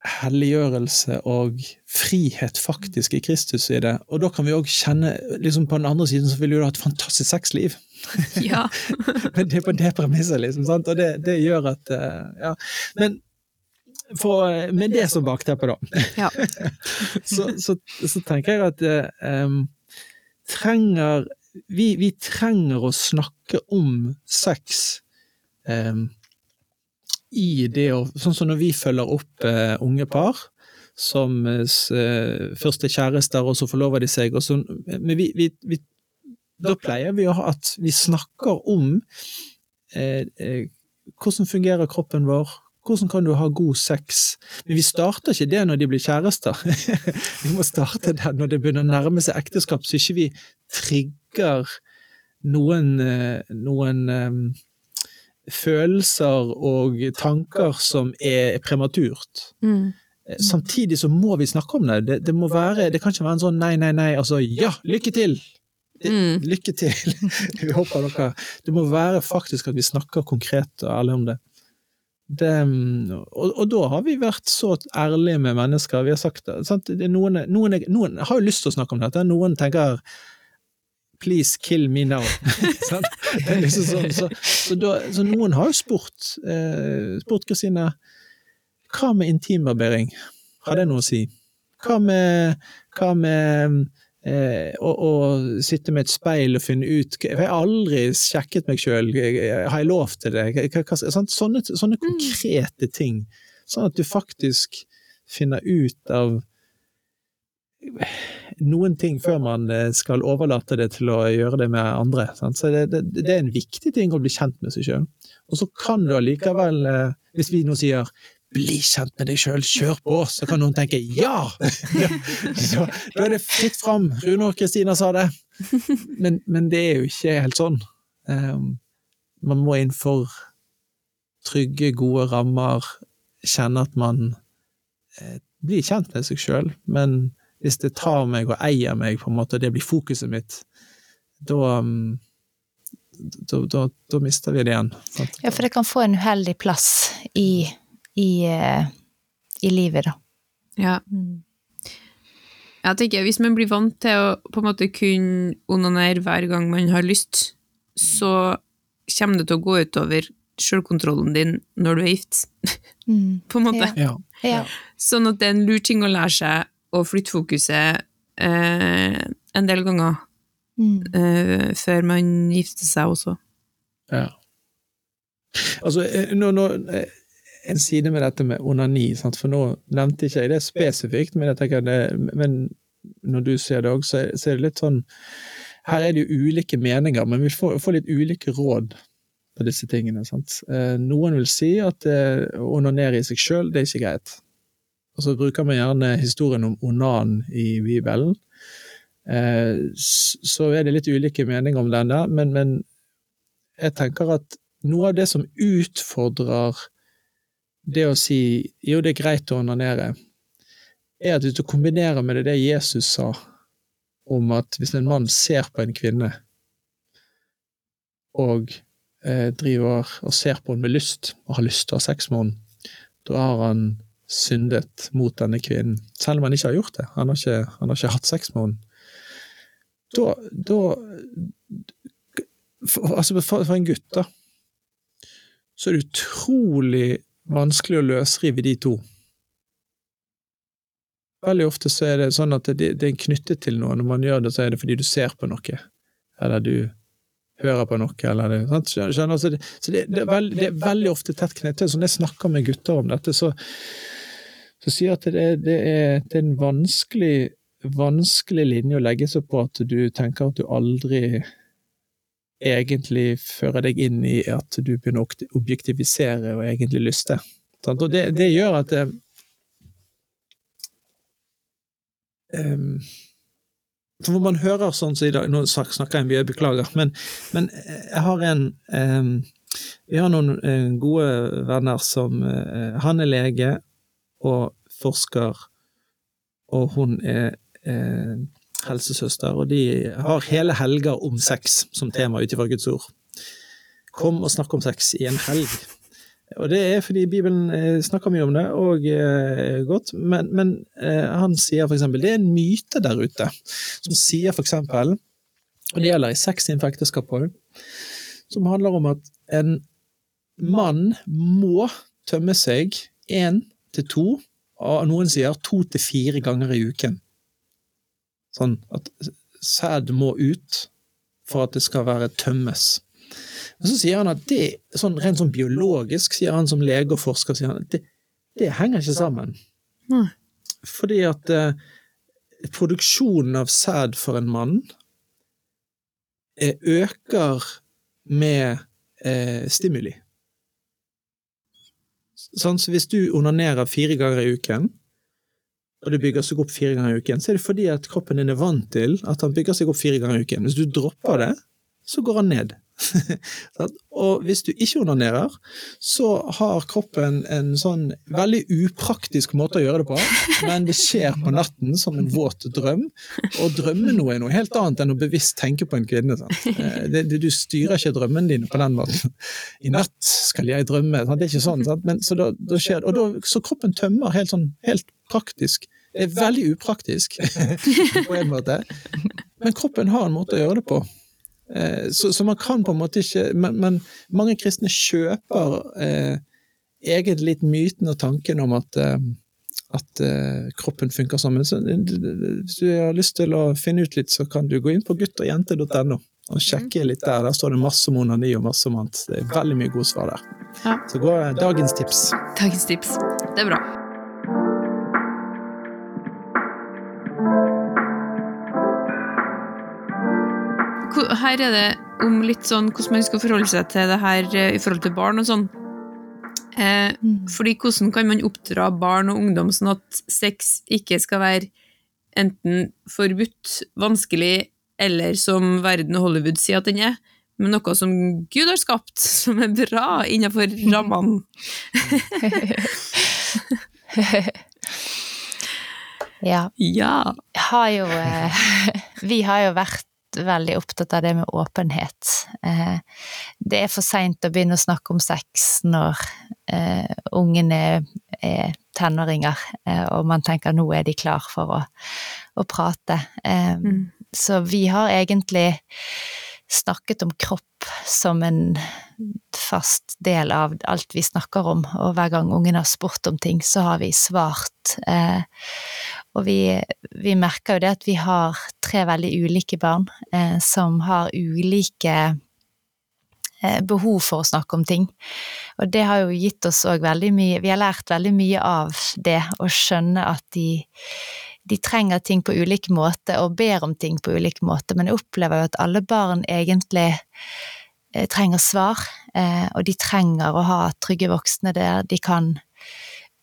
helliggjørelse og frihet faktisk i Kristus i det. Og da kan vi òg kjenne liksom På den andre siden så vil du ha et fantastisk sexliv. Ja. Men det er på det premisset, liksom. Sant? Og det, det, gjør at uh, Ja. Men for, med det som bakteppe, da, ja. så, så, så, tenker jeg at um, trenger vi, vi, trenger å snakke om sex um, i det å Sånn som når vi følger opp uh, unge par, som eh, eh, først er kjærester, og så forlover de seg. Og så, men vi, vi, vi, da pleier vi å ha at vi snakker om eh, eh, hvordan fungerer kroppen vår, hvordan kan du ha god sex? Men vi starter ikke det når de blir kjærester. vi må starte det når det begynner å nærme seg ekteskap, så ikke vi trigger noen, eh, noen eh, følelser og tanker som er prematurt. Mm. Eh, Samtidig så må vi snakke om det. Det, det må være, det kan ikke være en sånn nei, nei, nei, altså ja, lykke til! Mm. Lykke til! vi håper dere Det må være faktisk at vi snakker konkret og ærlig om det. det og, og da har vi vært så ærlige med mennesker. Vi har sagt. Sant? Det noen, noen, noen har jo lyst til å snakke om dette, noen tenker Please kill me now. Er liksom sånn, så, så, da, så noen har jo spurt, eh, spurt Kristine hva med intimbarbering? Har det noe å si? Hva med, hva med eh, å, å sitte med et speil og finne ut Jeg har aldri sjekket meg sjøl, har jeg lov til det? Hva? Sånne, sånne konkrete ting. Sånn at du faktisk finner ut av noen ting før man eh, skal overlate det til å gjøre det med andre. Sant? Så det, det, det er en viktig ting å bli kjent med seg sjøl. Og så kan du allikevel, eh, hvis vi nå sier bli kjent med deg sjøl, kjør på, så kan noen tenke ja! så, da er det fritt fram. Rune og Kristina sa det. Men, men det er jo ikke helt sånn. Um, man må innenfor trygge, gode rammer kjenne at man eh, blir kjent med seg sjøl, men hvis det tar meg og eier meg, på en måte, og det blir fokuset mitt, da um, da, da, da mister vi det igjen. Sant? Ja, for det kan få en uheldig plass i, i, eh, i livet, da. Ja. Mm. Jeg tenker, Hvis man blir vant til å på en måte kunne onanere hver gang man har lyst, så kommer det til å gå utover selvkontrollen din når du er gift, Mm. på en måte. Ja. Ja. Ja. Sånn at det er en lur ting å lære seg å flytte fokuset eh, en del ganger Mm. eh, før man gifter seg også. Ja. Altså, eh, nå, nå, eh, en side med dette med onani, sant? for nå nevnte ikke jeg det spesifikt, men jeg tenker det, men når du ser det òg, så, så er det litt sånn Her er det jo ulike meninger, men vi får, får litt ulike råd på disse tingene. Sant? Eh, Noen vil si at eh, å onanere i seg sjøl, det er ikke greit. Og så bruker man gjerne historien om onan i Bibelen. Eh, Så er det litt ulike meninger om den der, men, men jeg tenker at noe av det som utfordrer det å si jo, det er greit å onanere, er at hvis du kombinerer med det det Jesus sa om at hvis en mann ser på en kvinne og eh, driver og ser på henne med lyst, og har lyst til å ha sex med henne, da har han syndet mot denne kvinnen, selv om han ikke har gjort det. Han har ikke, han har ikke hatt sex med henne. Da, da for, altså for, for en gutt, da, så er det utrolig vanskelig å løsrive de to. Veldig ofte så er det sånn at det, det er knyttet til noe. Når man gjør det, så er det fordi du ser på noe, eller du hører på noe, eller det, sant? Skjønner? Så, det, så det, det, er veld, det er veldig ofte tett knyttet. Så når jeg snakker med gutter om dette, så, så sier jeg at det, det, er, det er en vanskelig, vanskelig linje å legge seg på at du tenker at du aldri egentlig fører deg inn i at du begynner å objektivisere og egentlig lyste. Og det, det gjør at det, um, For man hører sånn som i dag Nå snakker jeg mye, beklager, men, men jeg har en um, Vi har noen eh, gode venner som eh, Han er lege og forsker, og hun er eh, helsesøster, og de har hele helger om sex som tema ut ifra Guds ord. Kom og snakk om sex i en helg. Og det er fordi Bibelen eh, snakker mye om det, og eh, godt, men, men eh, han sier eksempel det er en myte der ute som sier eksempel, og det gjelder i sex innenfor ekteskap òg, som handler om at en mann må tømme seg én til to, og noen sier to til fire ganger i uken. Sånn at sæd må ut for at det skal være tømmes. Men så sier han at det, sånn, rent sånn biologisk, sier han som lege og forsker, sier han at det, det henger ikke sammen. Nei. fordi at eh, produksjonen av sæd for en mann eh, øker med eh, stimuli. Sånn, så hvis du onanerer fire ganger i uken, og det bygger seg opp fire ganger i uken, så er det fordi at kroppen din er vant til at han bygger seg opp fire ganger i uken. Hvis du dropper det, så går han ned. og hvis du ikke onanerer, så har kroppen en sånn veldig upraktisk måte å gjøre det på, men det skjer på natten som en våt drøm. Og drømme noe er noe helt annet enn å bevisst tenke på en kvinne. Eh, det, det, du styrer ikke drømmene dine på den måten. I natt skal jeg drømme. Sant? Det er ikke sånn. Men, så, da, da skjer, og da, så kroppen tømmer helt, sånn, helt praktisk. Det er veldig upraktisk på en måte, men kroppen har en måte å gjøre det på. Eh, så, så, man kan på en måte ikke Men, men mange kristne kjøper eh, egentlig litt myten og tanken om at, eh, at eh, kroppen funker sammen. Så, hvis du har lyst til å finne ut litt, så kan du gå inn på guttogjente.no og sjekke litt der. Der står det masse om onani og masse om annet. Det er veldig mye gode svar der. Ja. Så gå dagens tips. Dagens tips. Det er bra. Her er det om litt sånn hvordan man skal forholde seg til det her eh, i forhold til barn og sånn. Eh, mm. fordi hvordan kan man oppdra barn og ungdom sånn at sex ikke skal være enten forbudt, vanskelig, eller som verden og Hollywood sier at den er, men noe som Gud har skapt, som er bra innenfor rammene. ja. ja. Har jo, eh, vi har jo vært veldig opptatt av det med åpenhet. Eh, det er for seint å begynne å snakke om sex når ungen ungene er tenåringer, eh, og man tenker nå er de klar for å, å prate. Mm. Så vi har egentlig snakket om kropp som en fast del av alt vi snakker om, og hver gang ungen har spurt om ting, så har vi svart. Og vi, vi, merker jo det at vi har tre veldig ulike barn eh, som har ulike eh, behov for å snakke om ting. Og det har jo gitt oss òg veldig mye Vi har lært veldig mye av det, å skjønne at de, de trenger ting på ulik måte og ber om ting på ulik måte, men jeg opplever jo at alle barn egentlig eh, trenger svar, eh, og de trenger å ha trygge voksne der de kan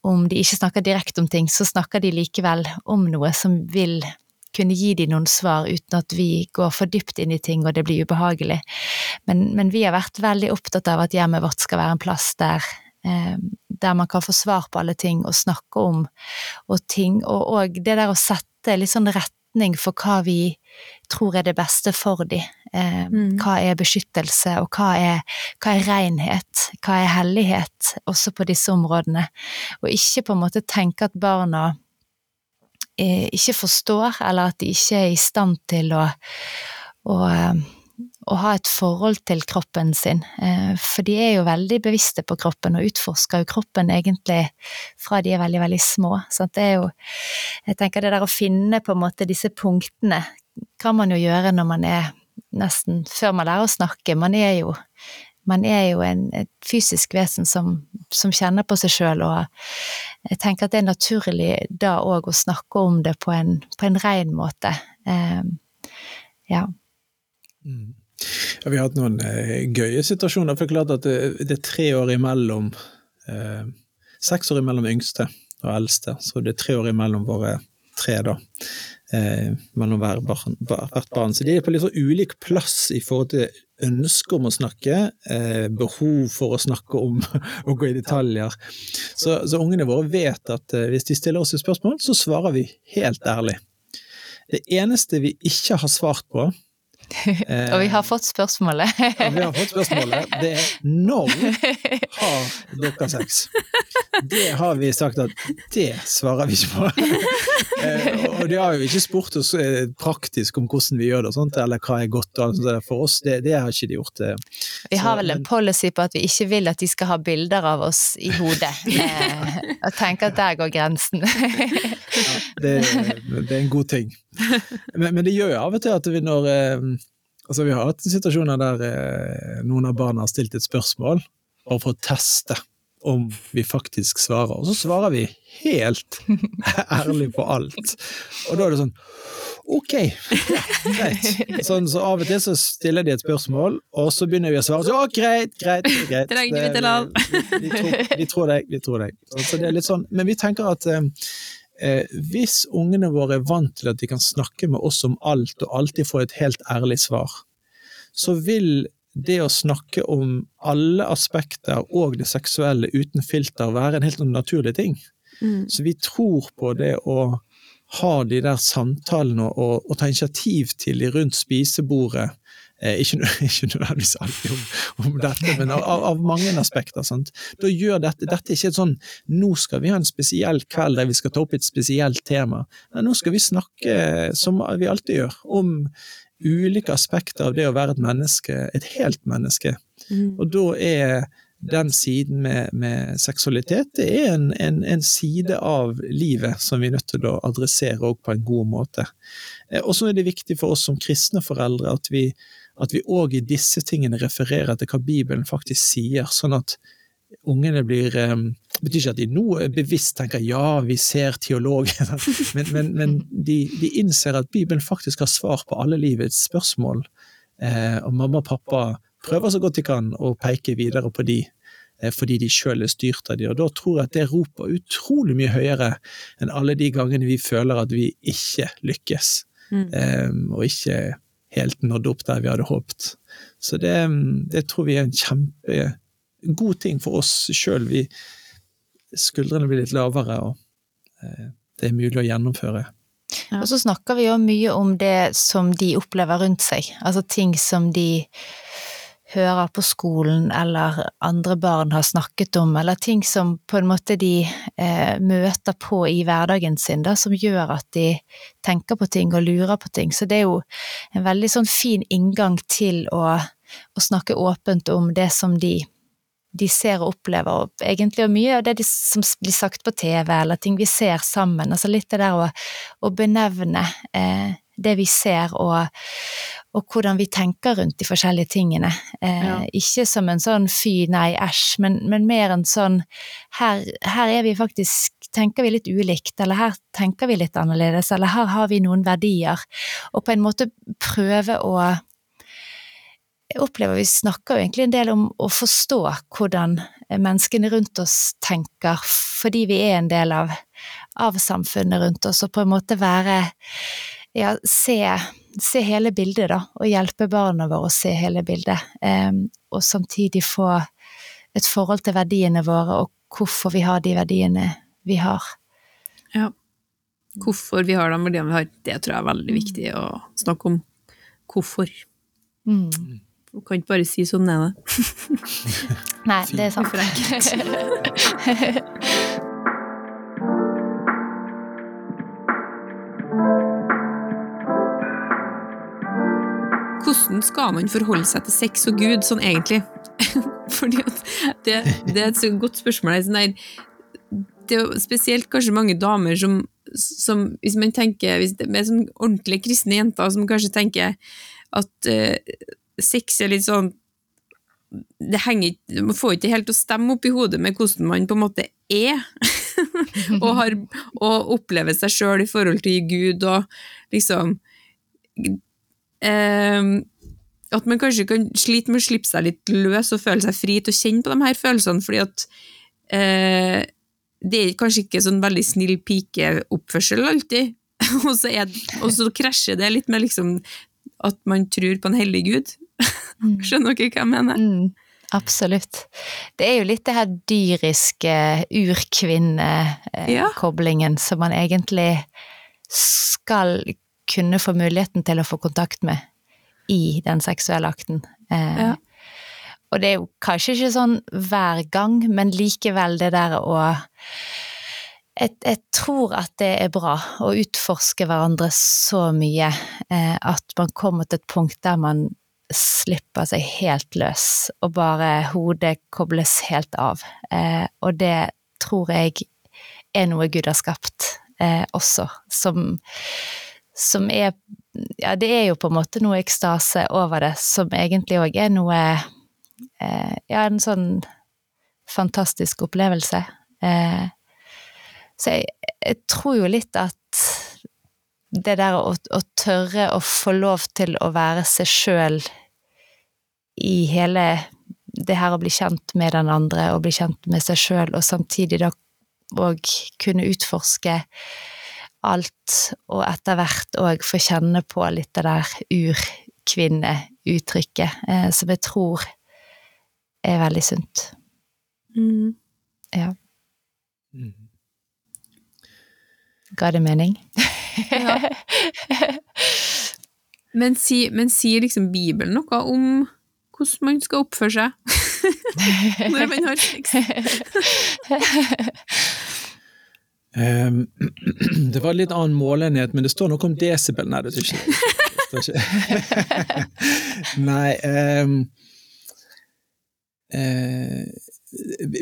om de ikke snakker direkte om ting, så snakker de likevel om noe som vil kunne gi de noen svar uten at vi går for dypt inn i ting og det blir ubehagelig. Men, men vi har vært veldig opptatt av at hjemmet vårt skal være en plass der, eh, der man kan få svar på alle ting og snakke om og ting, og, og det der å sette litt sånn retning for hva vi tror er det beste for dem. Eh, mm. Hva er beskyttelse, og hva er, hva er renhet? Hva er hellighet, også på disse områdene? Og ikke på en måte tenke at barna eh, ikke forstår, eller at de ikke er i stand til å, å eh, å ha et forhold til kroppen sin, eh, for de er jo veldig bevisste på kroppen og utforsker jo kroppen egentlig fra de er veldig, veldig små. Så det er jo Jeg tenker det der å finne på en måte disse punktene kan man jo gjøre når man er nesten før man lærer å snakke. Man er jo, man er jo en, et fysisk vesen som, som kjenner på seg sjøl, og jeg tenker at det er naturlig da òg å snakke om det på en, på en ren måte. Eh, ja. Mm. Ja, vi har hatt noen eh, gøye situasjoner. for klart at det, det er tre år imellom eh, Seks år imellom yngste og eldste, så det er tre år imellom våre tre, da eh, mellom hver barn, hvert barn. Så de er på litt så ulik plass i forhold til ønske om å snakke, eh, behov for å snakke om og gå i detaljer. Så, så ungene våre vet at eh, hvis de stiller oss et spørsmål, så svarer vi helt ærlig. Det eneste vi ikke har svart på, og vi har fått spørsmålet. og vi har fått spørsmålet. Det er når har dere sex? Det har vi sagt at det svarer vi ikke på. eh, og det har jo ikke spurt oss eh, praktisk om hvordan vi gjør det, og sånt, eller hva er godt for oss. Det, det, har ikke de gjort. Eh. Vi har vel en policy på at vi ikke vil at de skal ha bilder av oss i hodet, og tenke at der går grensen. ja, det, det, er en god ting. Men, men, det gjør jo av og til at vi når Altså, vi har hatt situasjoner der eh, noen av barna har stilt et spørsmål, og for å teste. om vi faktisk svarer. Og så svarer vi helt ærlig på alt. Og da er det sånn Ok, greit. Sånn, så av og til så stiller de et spørsmål, og så begynner vi å svare. Så, ja, greit, greit, greit. Det, vi. Vi, vi, tror, vi tror deg, vi tror deg. Så det er litt sånn, men vi tenker at eh, eh, hvis ungene våre er vant til at de kan snakke med oss om alt, og alltid få et helt ærlig svar, så vil det å snakke om alle aspekter og det seksuelle uten filter være en helt naturlig ting. Mm. Så vi tror på det å ha de der samtalene og, og ta initiativ til de rundt spisebordet. Eh, ikke, ikke nødvendigvis alltid om, om dette, men av, av mange aspekter. Sant? Da gjør dette, dette er ikke sånn nå skal vi ha en spesiell kveld der vi skal ta opp et spesielt tema. Nei, nå skal vi snakke, som vi alltid gjør, om ulike aspekter av det å være et menneske, et helt menneske. Mm. Og da er den siden med, med seksualitet det er en, en, en side av livet som vi er nødt til å adressere på en god måte. Eh, Og så er det viktig for oss som kristne foreldre at vi at vi òg i disse tingene refererer til hva Bibelen faktisk sier, sånn at ungene blir Det betyr ikke at de nå bevisst tenker ja, vi ser teologen, men, men, men de, de innser at Bibelen faktisk har svar på alle livets spørsmål. Eh, og mamma og pappa prøver så godt de kan å peke videre på de, eh, fordi de sjøl er styrt av de. Og da tror jeg at det roper utrolig mye høyere enn alle de gangene vi føler at vi ikke lykkes, Mm. eh, og ikke helt nådd opp der vi hadde håpet. Så det, det tror vi er en kjempegod ting for oss sjøl. Skuldrene blir litt lavere, og eh, det er mulig å gjennomføre. Ja. Og så snakker vi jo mye om det som de opplever rundt seg, altså ting som de hører på skolen eller andre barn har snakket om, eller ting som på en måte de eh, møter på i hverdagen sin, da, som gjør at de tenker på ting og lurer på ting. Så det er jo en veldig sånn fin inngang til å, å snakke åpent om det som de de ser og opplever, og egentlig og mye av det de, som blir sagt på TV, eller ting vi ser sammen. Altså litt det der å, å benevne eh, det vi ser, og, og hvordan vi tenker rundt de forskjellige tingene. Eh, Ja. Ikke som en sånn fy, nei, æsj, men, men mer en sånn her, her er vi faktisk tenker vi litt ulikt, eller her tenker vi litt annerledes, eller her har vi noen verdier, og på en måte prøve å jeg opplever vi snakker jo egentlig en del om å forstå hvordan menneskene rundt oss tenker, fordi vi er en del av, av samfunnet rundt oss, og på en måte være ja, se, se hele bildet, da, og hjelpe barna våre å se hele bildet. Um, og samtidig få et forhold til verdiene våre, og hvorfor vi har de verdiene vi har. Ja. Hvorfor vi har de verdiene vi har, det tror jeg er veldig viktig å snakke om. Hvorfor. Mm. Du kan ikke bare si sånn er det. Nei, det er sant. Hvordan skal man forholde seg til sex og Gud sånn egentlig? Fordi det, det er et så godt spørsmål. Sånn der, det er spesielt kanskje mange damer som, som hvis man tenker, hvis det er sånn ordentlige kristne jenter som kanskje tenker at uh, sex er litt sånn det henger Man får ikke helt å stemme opp i hodet med hvordan man på en måte er, og, har, og opplever seg sjøl i forhold til Gud, og liksom eh, At man kanskje kan slite med å slippe seg litt løs og føle seg fri til å kjenne på de her følelsene, fordi at eh, det er kanskje ikke sånn veldig snill pikeoppførsel alltid, og så, er, og så krasjer det litt med liksom at man tror på en hellig gud. Skjønner dere hva jeg mener? Mm, absolutt. Det er jo litt det her dyriske urkvinnekoblingen som man egentlig skal kunne få muligheten til å få kontakt med i den seksuelle akten. Eh, Ja. Og det er jo kanskje ikke sånn hver gang, men likevel det der å jeg, jeg tror at det er bra å utforske hverandre så mye eh, at man kommer til et punkt der man slipper seg helt løs, og bare hodet kobles helt av. Eh, og det tror jeg er noe Gud har skapt eh, også, som, som er Ja, det er jo på en måte noe ekstase over det, som egentlig òg er noe eh, Ja, en sånn fantastisk opplevelse. Eh, så jeg, jeg, tror jo litt at det der å, å, tørre å få lov til å være seg sjøl i hele det her å bli kjent med den andre og bli kjent med seg sjøl, og samtidig da òg kunne utforske alt, og etter hvert òg få kjenne på litt det der urkvinneuttrykket, eh, som jeg tror er veldig sunt. Mm. Ja. Mm. Ga det mening? ja. men, si, sier liksom Bibelen noe om hvordan man skal oppføre seg når man har sex? Um, det var litt annen målenhet, men det står noe om desibel. Nei, det står ikke. Det står ikke. Nei um, uh,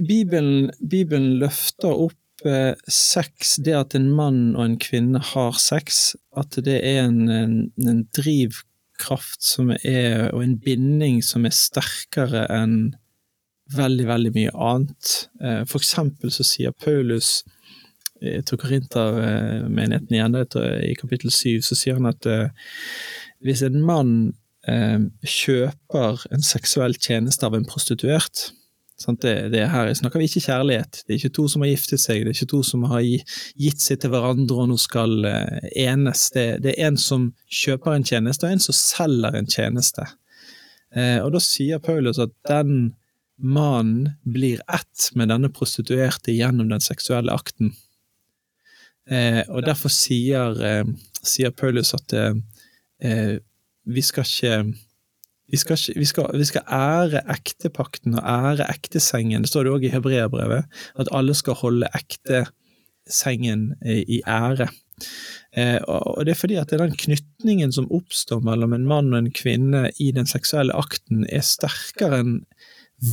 Bibelen, Bibelen, løfter opp uh, sex, det at en mann og en kvinne har sex, at det er en, en, en drivkraft som er, og en binding som er sterkere enn veldig, veldig mye annet. Uh, for eksempel så sier Paulus til Korintermenigheten igjen, i kapittel syv, så sier han at uh, hvis en mann uh, kjøper en seksuell tjeneste av en prostituert det, det her snakker vi ikke kjærlighet. Det er ikke to som har giftet seg, det er ikke to som har gitt seg til hverandre og nå skal enes. Det, det, er en som kjøper en tjeneste, og en som selger en tjeneste. og da sier Paulus at den mannen blir ett med denne prostituerte gjennom den seksuelle akten. Eh, og derfor sier, eh, sier Paulus at eh, vi skal ikke vi skal, vi, skal, vi skal, ære ektepakten og ære ektesengen. Det står det òg i hebreerbrevet, at alle skal holde ektesengen i ære. Eh, og det er fordi at den knytningen som oppstår mellom en mann og en kvinne i den seksuelle akten, er sterkere enn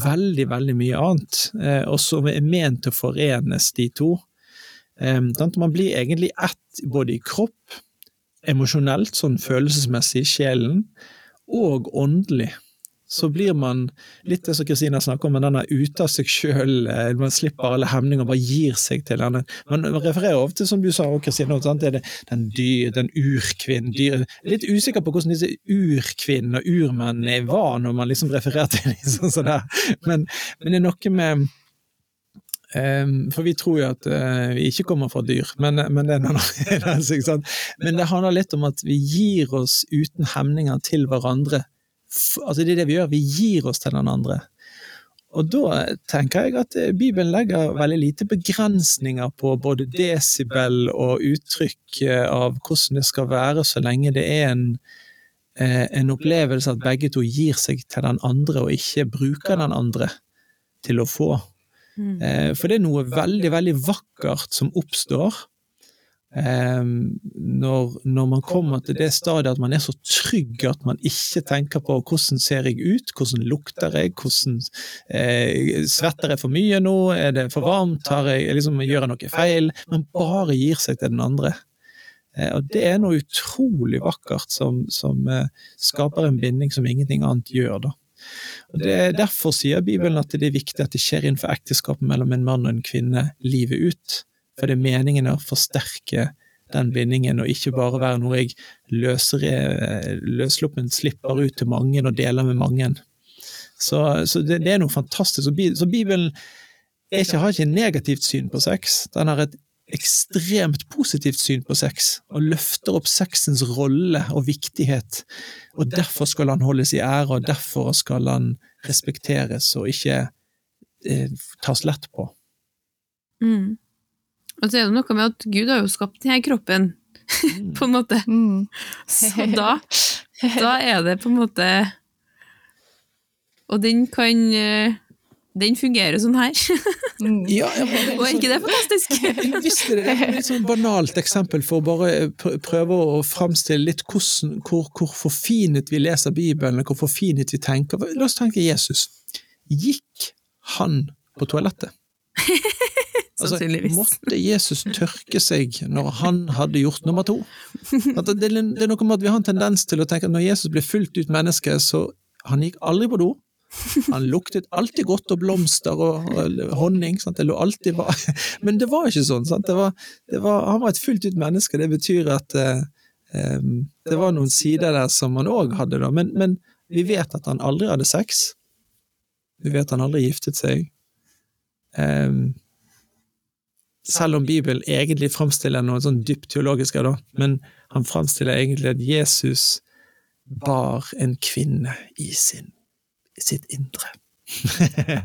veldig, veldig mye annet, eh, og som er ment til å forenes, de to. Man blir egentlig ett både i kropp, emosjonelt, sånn følelsesmessig, sjelen, og åndelig. Så blir man litt det som Kristina snakker om, men denne ute av seg sjøl, eh, man slipper alle hemninger, bare gir seg til denne. Man refererer ofte, som du sa, Kristina, det er det, den dyr, den urkvinnen dyr. Litt usikker på hvordan disse urkvinnene og urmennene var når man liksom refererer til dem sånn, sånn men, men det er noe med for vi tror jo at uh, vi ikke kommer fra dyr, men, men, det men, det handler litt om at vi gir oss uten hemninger til hverandre. Altså Det er det vi gjør, vi gir oss til den andre. Og da tenker jeg at eh, Bibelen legger veldig lite begrensninger på både desibel og uttrykk eh, av hvordan det skal være, så lenge det er en, en opplevelse at begge to gir seg til den andre, og ikke bruker den andre til å få. Mm. Eh, for det er noe veldig, veldig vakkert som oppstår eh, når, når, man kommer til det stadiet at man er så trygg at man ikke tenker på hvordan ser jeg ut, hvordan lukter jeg, hvordan eh, svetter jeg for mye nå, er det for varmt, jeg, liksom, gjør jeg noe feil? Man bare gir seg til den andre. Eh, og det er noe utrolig vakkert som, som eh, skaper en binding som ingenting annet gjør, da. Og det er Derfor sier Bibelen at det er viktig at det skjer innenfor ekteskapet mellom en mann og en kvinne livet ut. For det er meningen å forsterke den bindingen, og ikke bare være noe jeg løser, løssluppen slipper ut til mange og deler med mange. Så, så det, det, er noe fantastisk. Så Bibelen ikke, har ikke et negativt syn på sex. Den har et ekstremt positivt syn på sex, og løfter opp sexens rolle og viktighet. Og derfor skal han holdes i ære, og derfor skal han respekteres og ikke eh, tas lett på. Mm. Og så er det noe med at Gud har jo skapt denne kroppen, mm. på en måte. Mm. Så da, da er det på en måte Og den kan eh, den fungerer sånn her. Mm. ja, ja, det Og er ikke det fantastisk? Visst er det et sånn banalt eksempel for å bare prøve å framstille litt hvordan, hvor, hvor forfinet vi leser Bibelen, hvor forfinet vi tenker. La oss tenke Jesus. Gikk han på toalettet? Altså, måtte Jesus tørke seg når han hadde gjort nummer to? Det, er noe med at Vi har en tendens til å tenke at når Jesus ble fullt ut menneske, så han gikk aldri på do, Han luktet alltid godt og blomster og, honning. Sant? Det lå alltid var. Men det var ikke sånn. Det var, det var, han var et fullt ut menneske. Det betyr at um, det var noen sider der som han òg hadde, da. Men, men, vi vet at han aldri hadde sex. Vi vet at han aldri giftet seg. Um, selv om Bibelen egentlig framstiller noe sånn dypt teologisk, da, men han framstiller egentlig at Jesus bar en kvinne i sin, sitt indre.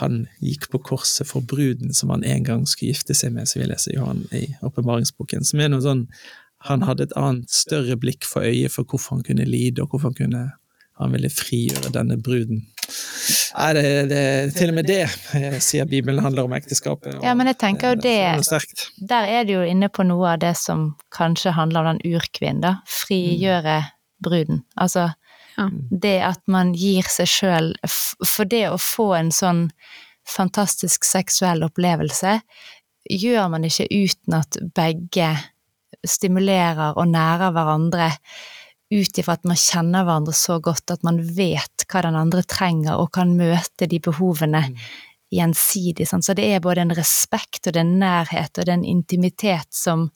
han gikk på korset for bruden som han en gang skulle gifte seg med, så vi leser Johan i åpenbaringsboken. Som er noe sånn Han hadde et annet, større blikk for øyet for hvorfor han kunne lide, og hvorfor han kunne han ville frigjøre denne bruden. Nei, det, det, til og med det eh, sier Bibelen handler om ekteskapet. Og, ja, men jeg tenker jo det, Der er det jo inne på noe av det som kanskje handler om den urkvinnen, da. Frigjøre mm. bruden. Altså ja. det at man gir seg sjøl For det å få en sånn fantastisk seksuell opplevelse gjør man ikke uten at begge stimulerer og nærer hverandre ut ifra at man kjenner hverandre så godt at man vet hva den andre trenger, og kan møte de behovene mm. gjensidig. Så det er både en respekt og det er en nærhet og det er en intimitet som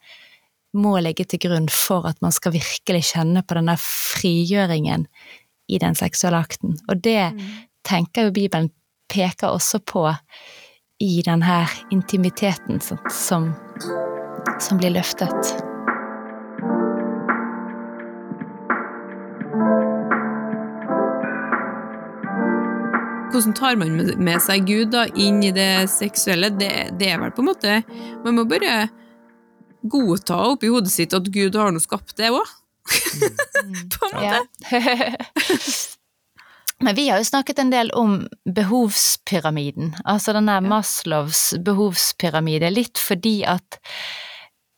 må legge til grunn for at man skal virkelig kjenne på denne frigjøringen i den seksuelle akten. Og det mm. tenker jo Bibelen peker også på i denne intimiteten som, som blir løftet. hvordan tar man med seg Gud da, inn i det seksuelle? Det, det, er vel på en måte Man må bare godta oppi hodet sitt at Gud har noe skapt det òg. Mm. på en måte. Men vi har jo snakket en del om behovspyramiden, altså den der Maslows behovspyramide, litt fordi at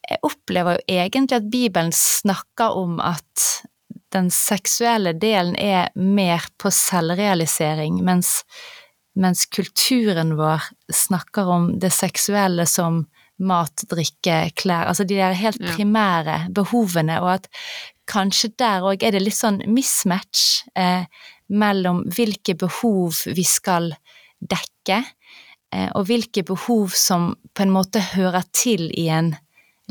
jeg opplever jo egentlig at Bibelen snakker om at den seksuelle delen er mer på selvrealisering, mens, mens kulturen vår snakker om det seksuelle som mat, drikke, klær, altså de der helt primære behovene, og at kanskje der òg er det litt sånn mismatch eh, mellom hvilke behov vi skal dekke, eh, og hvilke behov som på en måte hører til i en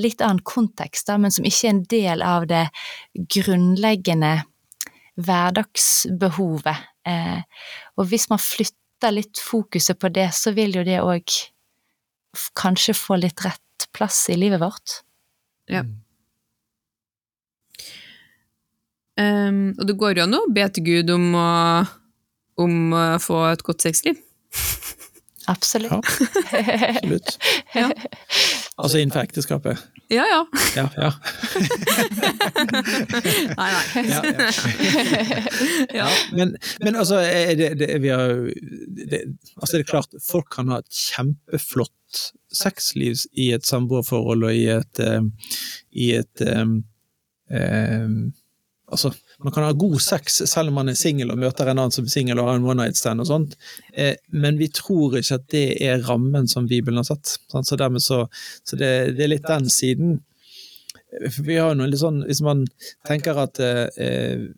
litt annen kontekst, da, men som ikke er en del av det grunnleggende hverdagsbehovet. Eh, og hvis man flytter litt fokuset på det, så vil jo det òg kanskje få litt rett plass i livet vårt. Ja. Um, og det går jo an å be til Gud om å, om å få et godt sexliv. Absolutt. Ja, absolutt. ja. Altså innenfor ekteskapet? Ja, ja. ja, ja. nei, nei. Ja, ja. Men, men, altså, det, det, vi har, det, altså, det er klart, folk kan ha et kjempeflott sexliv i et samboerforhold og i et, um, i et um, um, Altså, man kan ha god sex selv om man er singel og møter en annen som er singel og har en one night stand og sånt, eh, men vi tror ikke at det er rammen som Bibelen har satt. Så, så, så det, det, er litt den siden. Vi har noe litt sånn, Hvis man tenker at eh, eh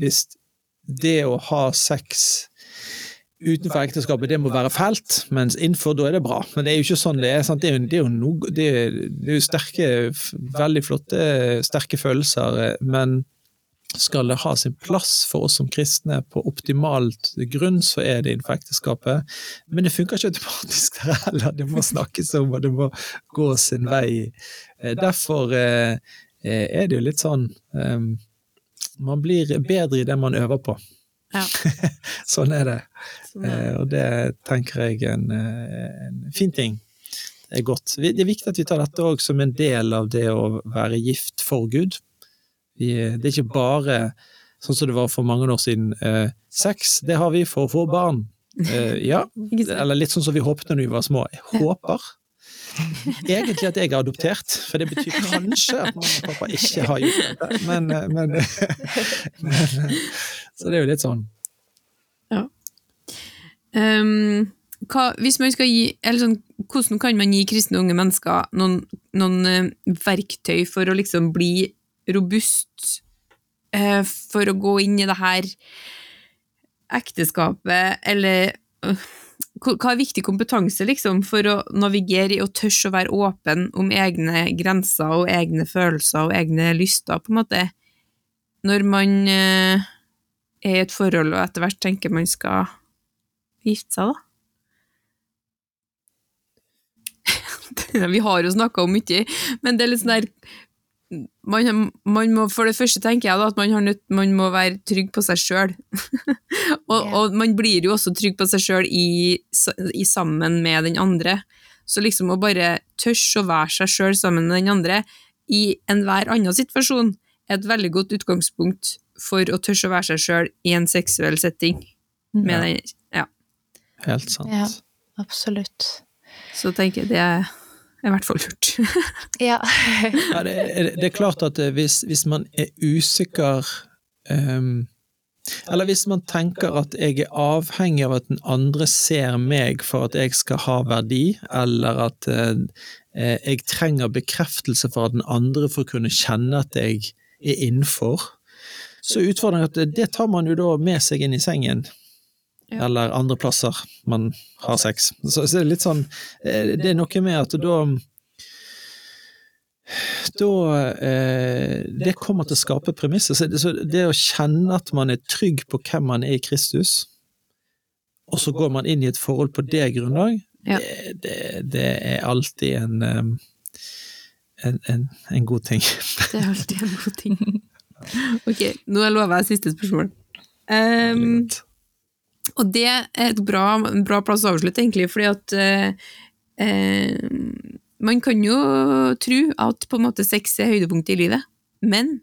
hvis det å ha sex utenfor ekteskapet, det må være fælt, mens innenfor, da er det bra. Men det er jo ikke sånn det er. Sant? Det er jo, det er jo, no, det er, det er jo sterke, veldig flotte, sterke følelser, men skal det ha sin plass for oss som kristne på optimalt grunn, så er det innenfor ekteskapet. Men det funker ikke automatisk der heller, det må snakkes om, og det må gå sin vei. Eh, derfor eh, er det jo litt sånn eh, Man blir bedre i det man øver på. Ja. sånn er det. Sånn er. Eh, og det tenker jeg er en, eh, en, fin ting. Det er godt. Det er viktig at vi tar dette òg som en del av det å være gift for Gud. Vi, det er ikke bare sånn som det var for mange år siden. Eh, sex, det har vi for å få barn. Eh, ja, eller litt sånn som vi håpet når vi var små. Jeg håper egentlig at jeg er adoptert, for det betyr kanskje at mamma og pappa ikke har gjort det. Men, eh, men, men så det er jo litt sånn. Ja. Um, hva, hvis man skal gi, eller sånn, hvordan kan man gi kristne unge mennesker noen, noen uh, verktøy for å liksom bli robust, uh, for å gå inn i det her ekteskapet, eller øh, hva er viktig kompetanse liksom, for å navigere i og tørre å være åpen om egne grenser og egne følelser og egne lyster, på en måte, når man eh, er i et forhold og etter hvert tenker man skal gifte seg, da? Vi har jo snakka om mye, men det er litt sånn der man, man må, For det første tenker jeg da at man, har nødt, man må være trygg på seg sjøl. og, yeah. og man blir jo også trygg på seg sjøl i, i sammen med den andre. Så liksom å bare tørre å være seg sjøl sammen med den andre i enhver annen situasjon er et veldig godt utgangspunkt for å tørre å være seg sjøl i en seksuell setting. Med Ja. den, ja. Helt sant. Ja. Absolutt. Så tenker jeg det er i hvert fall lurt. Ja. Ja, det, er- det er klart at eh, hvis, hvis man er usikker um, Eller hvis man tenker at jeg er avhengig av at den andre ser meg for at jeg skal ha verdi, eller at eh, eh, jeg trenger bekreftelse for at den andre for å kunne kjenne at jeg er innenfor, så er utfordringen at det tar man jo da med seg inn i sengen. Ja. Eller andre plasser man har sex. Så, så det er litt sånn eh, Det er noe med at da da eh, Det kommer til å skape premisser. Så det, så det å kjenne at man er trygg på hvem man er i Kristus, og så går man inn i et forhold på det grunnlag, Ja. det, det, det er alltid en, en, en, en god ting. Det er alltid en god ting. Ok, nå lover jeg siste spørsmål. Um, og det er et bra, en bra plass å avslutte, egentlig, fordi at eh, eh, man kan jo tro at på en måte sex er høydepunktet i livet, men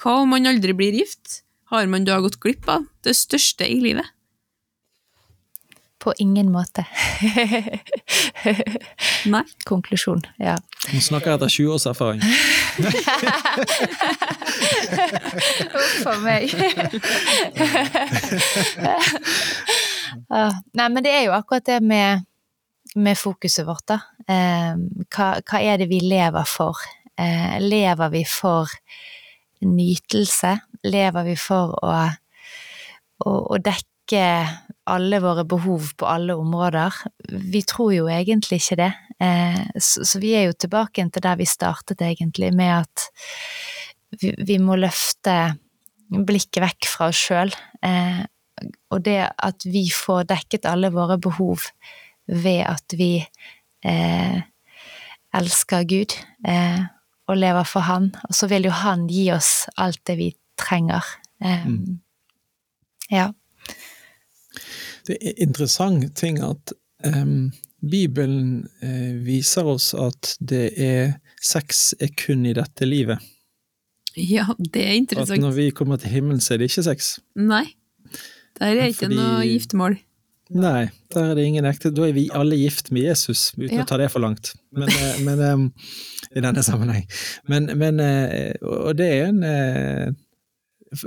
hva om man aldri blir gift? Har man da gått glipp av det største i livet? På ingen måte. Nei. Konklusjon, ja. Nå snakker jeg etter 20 års erfaring. Uff a meg. Nei, men det er jo akkurat det med, med fokuset vårt, da. Eh, hva, hva er det vi lever for? Eh, lever vi for nytelse? Lever vi for å, å, å dekke alle våre behov på alle områder? Vi tror jo egentlig ikke det. Eh, så, vi er jo tilbake til der vi startet, egentlig, med at vi, må løfte blikket vekk fra oss sjøl. Eh, og det at vi får dekket alle våre behov ved at vi eh, elsker Gud og lever for Han, og så vil jo Han gi oss alt det vi trenger. Mm. Ja. Det er interessant ting at um, Bibelen uh, viser oss at det er sex er kun i dette livet. Ja, det er interessant. At når vi kommer til himmelen, så er det ikke sex. Nei. Der er ikke Fordi- noe giftermål. Nei, der er det ingen ekte Da er vi alle gift med Jesus, uten Ja. å ta det for langt. Men, eh, men um, I denne sammenheng. Men, men uh, Og det er en uh,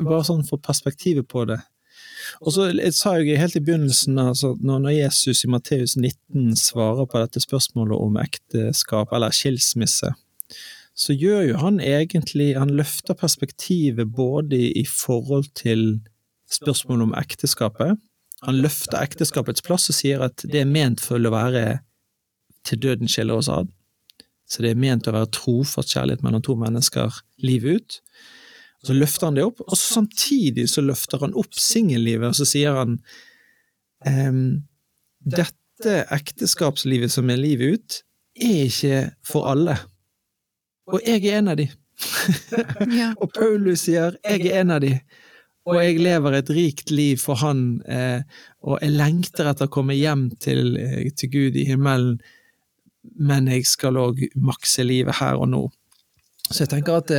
Bare sånn for perspektivet på det. Og så sa jeg helt i begynnelsen, altså, når, Jesus i Matteus 19 svarer på dette spørsmålet om ekteskap eller skilsmisse, så gjør jo han egentlig Han løfter perspektivet både i forhold til spørsmålet om ekteskapet. Han løfter ekteskapets plass og sier at det er ment for å være til døden skiller oss ad. Så det er ment å være trofast kjærlighet mellom to mennesker livet ut. Så løfter han det opp, og samtidig så løfter han opp singellivet, og så sier han ehm, dette ekteskapslivet som er livet ut, er ikke for alle. Og jeg er en av de. Ja. Og Paulus sier jeg er en av de, og jeg lever et rikt liv for han, eh, og jeg lengter etter å komme hjem til, eh, til Gud i himmelen, men jeg skal òg makse livet her og nå. Så jeg tenker at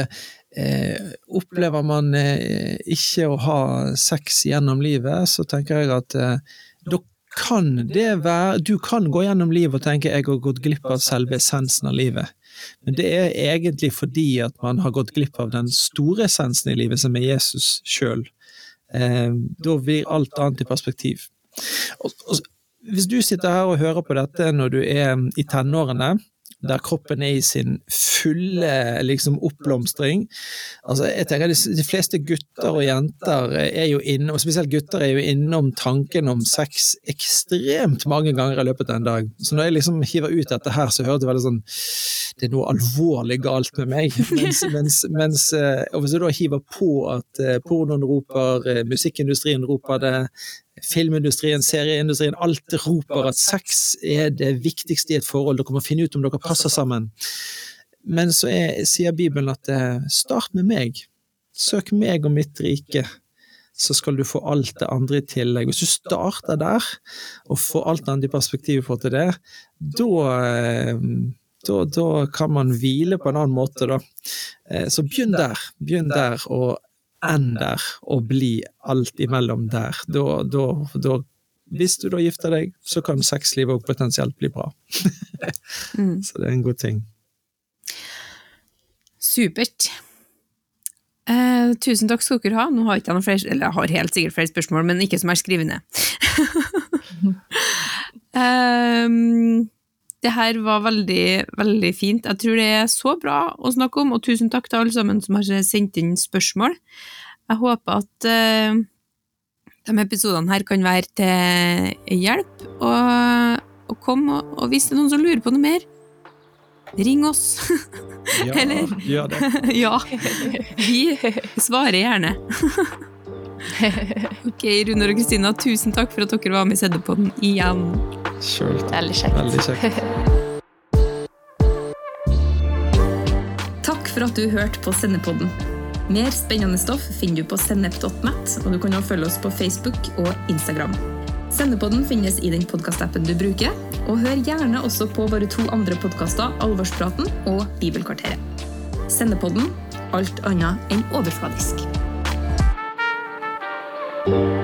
eh, opplever man eh, ikke å ha sex gjennom livet, så tenker jeg at eh, da kan det være Du kan gå gjennom livet og tenke jeg har gått glipp av selve essensen av livet. Men det er egentlig fordi at man har gått glipp av den store essensen i livet, som er Jesus sjøl. Eh, da blir alt annet i perspektiv. Og, og, hvis du sitter her og hører på dette når du er i tenårene, der kroppen er i sin fulle liksom, oppblomstring. Altså, jeg tenker de, fleste gutter og jenter er jo inne, og spesielt gutter er jo innom tanken om sex ekstremt mange ganger i løpet av en dag. Så når jeg liksom hiver ut dette her, så høres det veldig sånn Det er noe alvorlig galt med meg. Mens, mens, mens eh, og hvis du da hiver på at eh, pornoen roper, eh, musikkindustrien roper det, filmindustrien, serieindustrien, alt roper at sex er det viktigste i et forhold. Dere må finne ut om dere passer sammen. Men så er, sier Bibelen at start med meg. Søk meg og mitt rike, så skal du få alt det andre i tillegg. Hvis du starter der, og får alt annet i perspektivet for til det, da da, da, kan man hvile på en annen måte, da. Så begynn der. Begynn der, og enn der, og bli alt imellom der. Da, da, da hvis du da gifter deg, så kan sexlivet òg potensielt bli bra. mm. Så det er en god ting. Supert. Eh, tusen takk skal dere ha. Nå har ikke jeg noen flere, eller jeg har helt sikkert flere spørsmål, men ikke som er skrevet ned. um, det her var veldig, veldig fint. Jeg tror det er så bra å snakke om, og tusen takk til alle sammen som har sendt inn spørsmål. Jeg håper at uh, de episodene her kan være til hjelp, og, og kom, og, og hvis det er noen som lurer på noe mer, ring oss. ja, Eller gjør det. ja. Vi svarer gjerne. ok, Runar og Kristina, tusen takk for at dere var med i Seddepodden igjen. Sjøl. Veldig kjekt. Veldig kjekt. Takk for at du hørte på Sendepodden. Mer spennende stoff finner du på sennep.net, og du kan også følge oss på Facebook og Instagram. Sendepodden finnes i den podkastappen du bruker, og hør gjerne også på våre to andre podkaster, Alvorspraten og Bibelkvarteret. Sendepodden alt annet enn overfladisk. thank you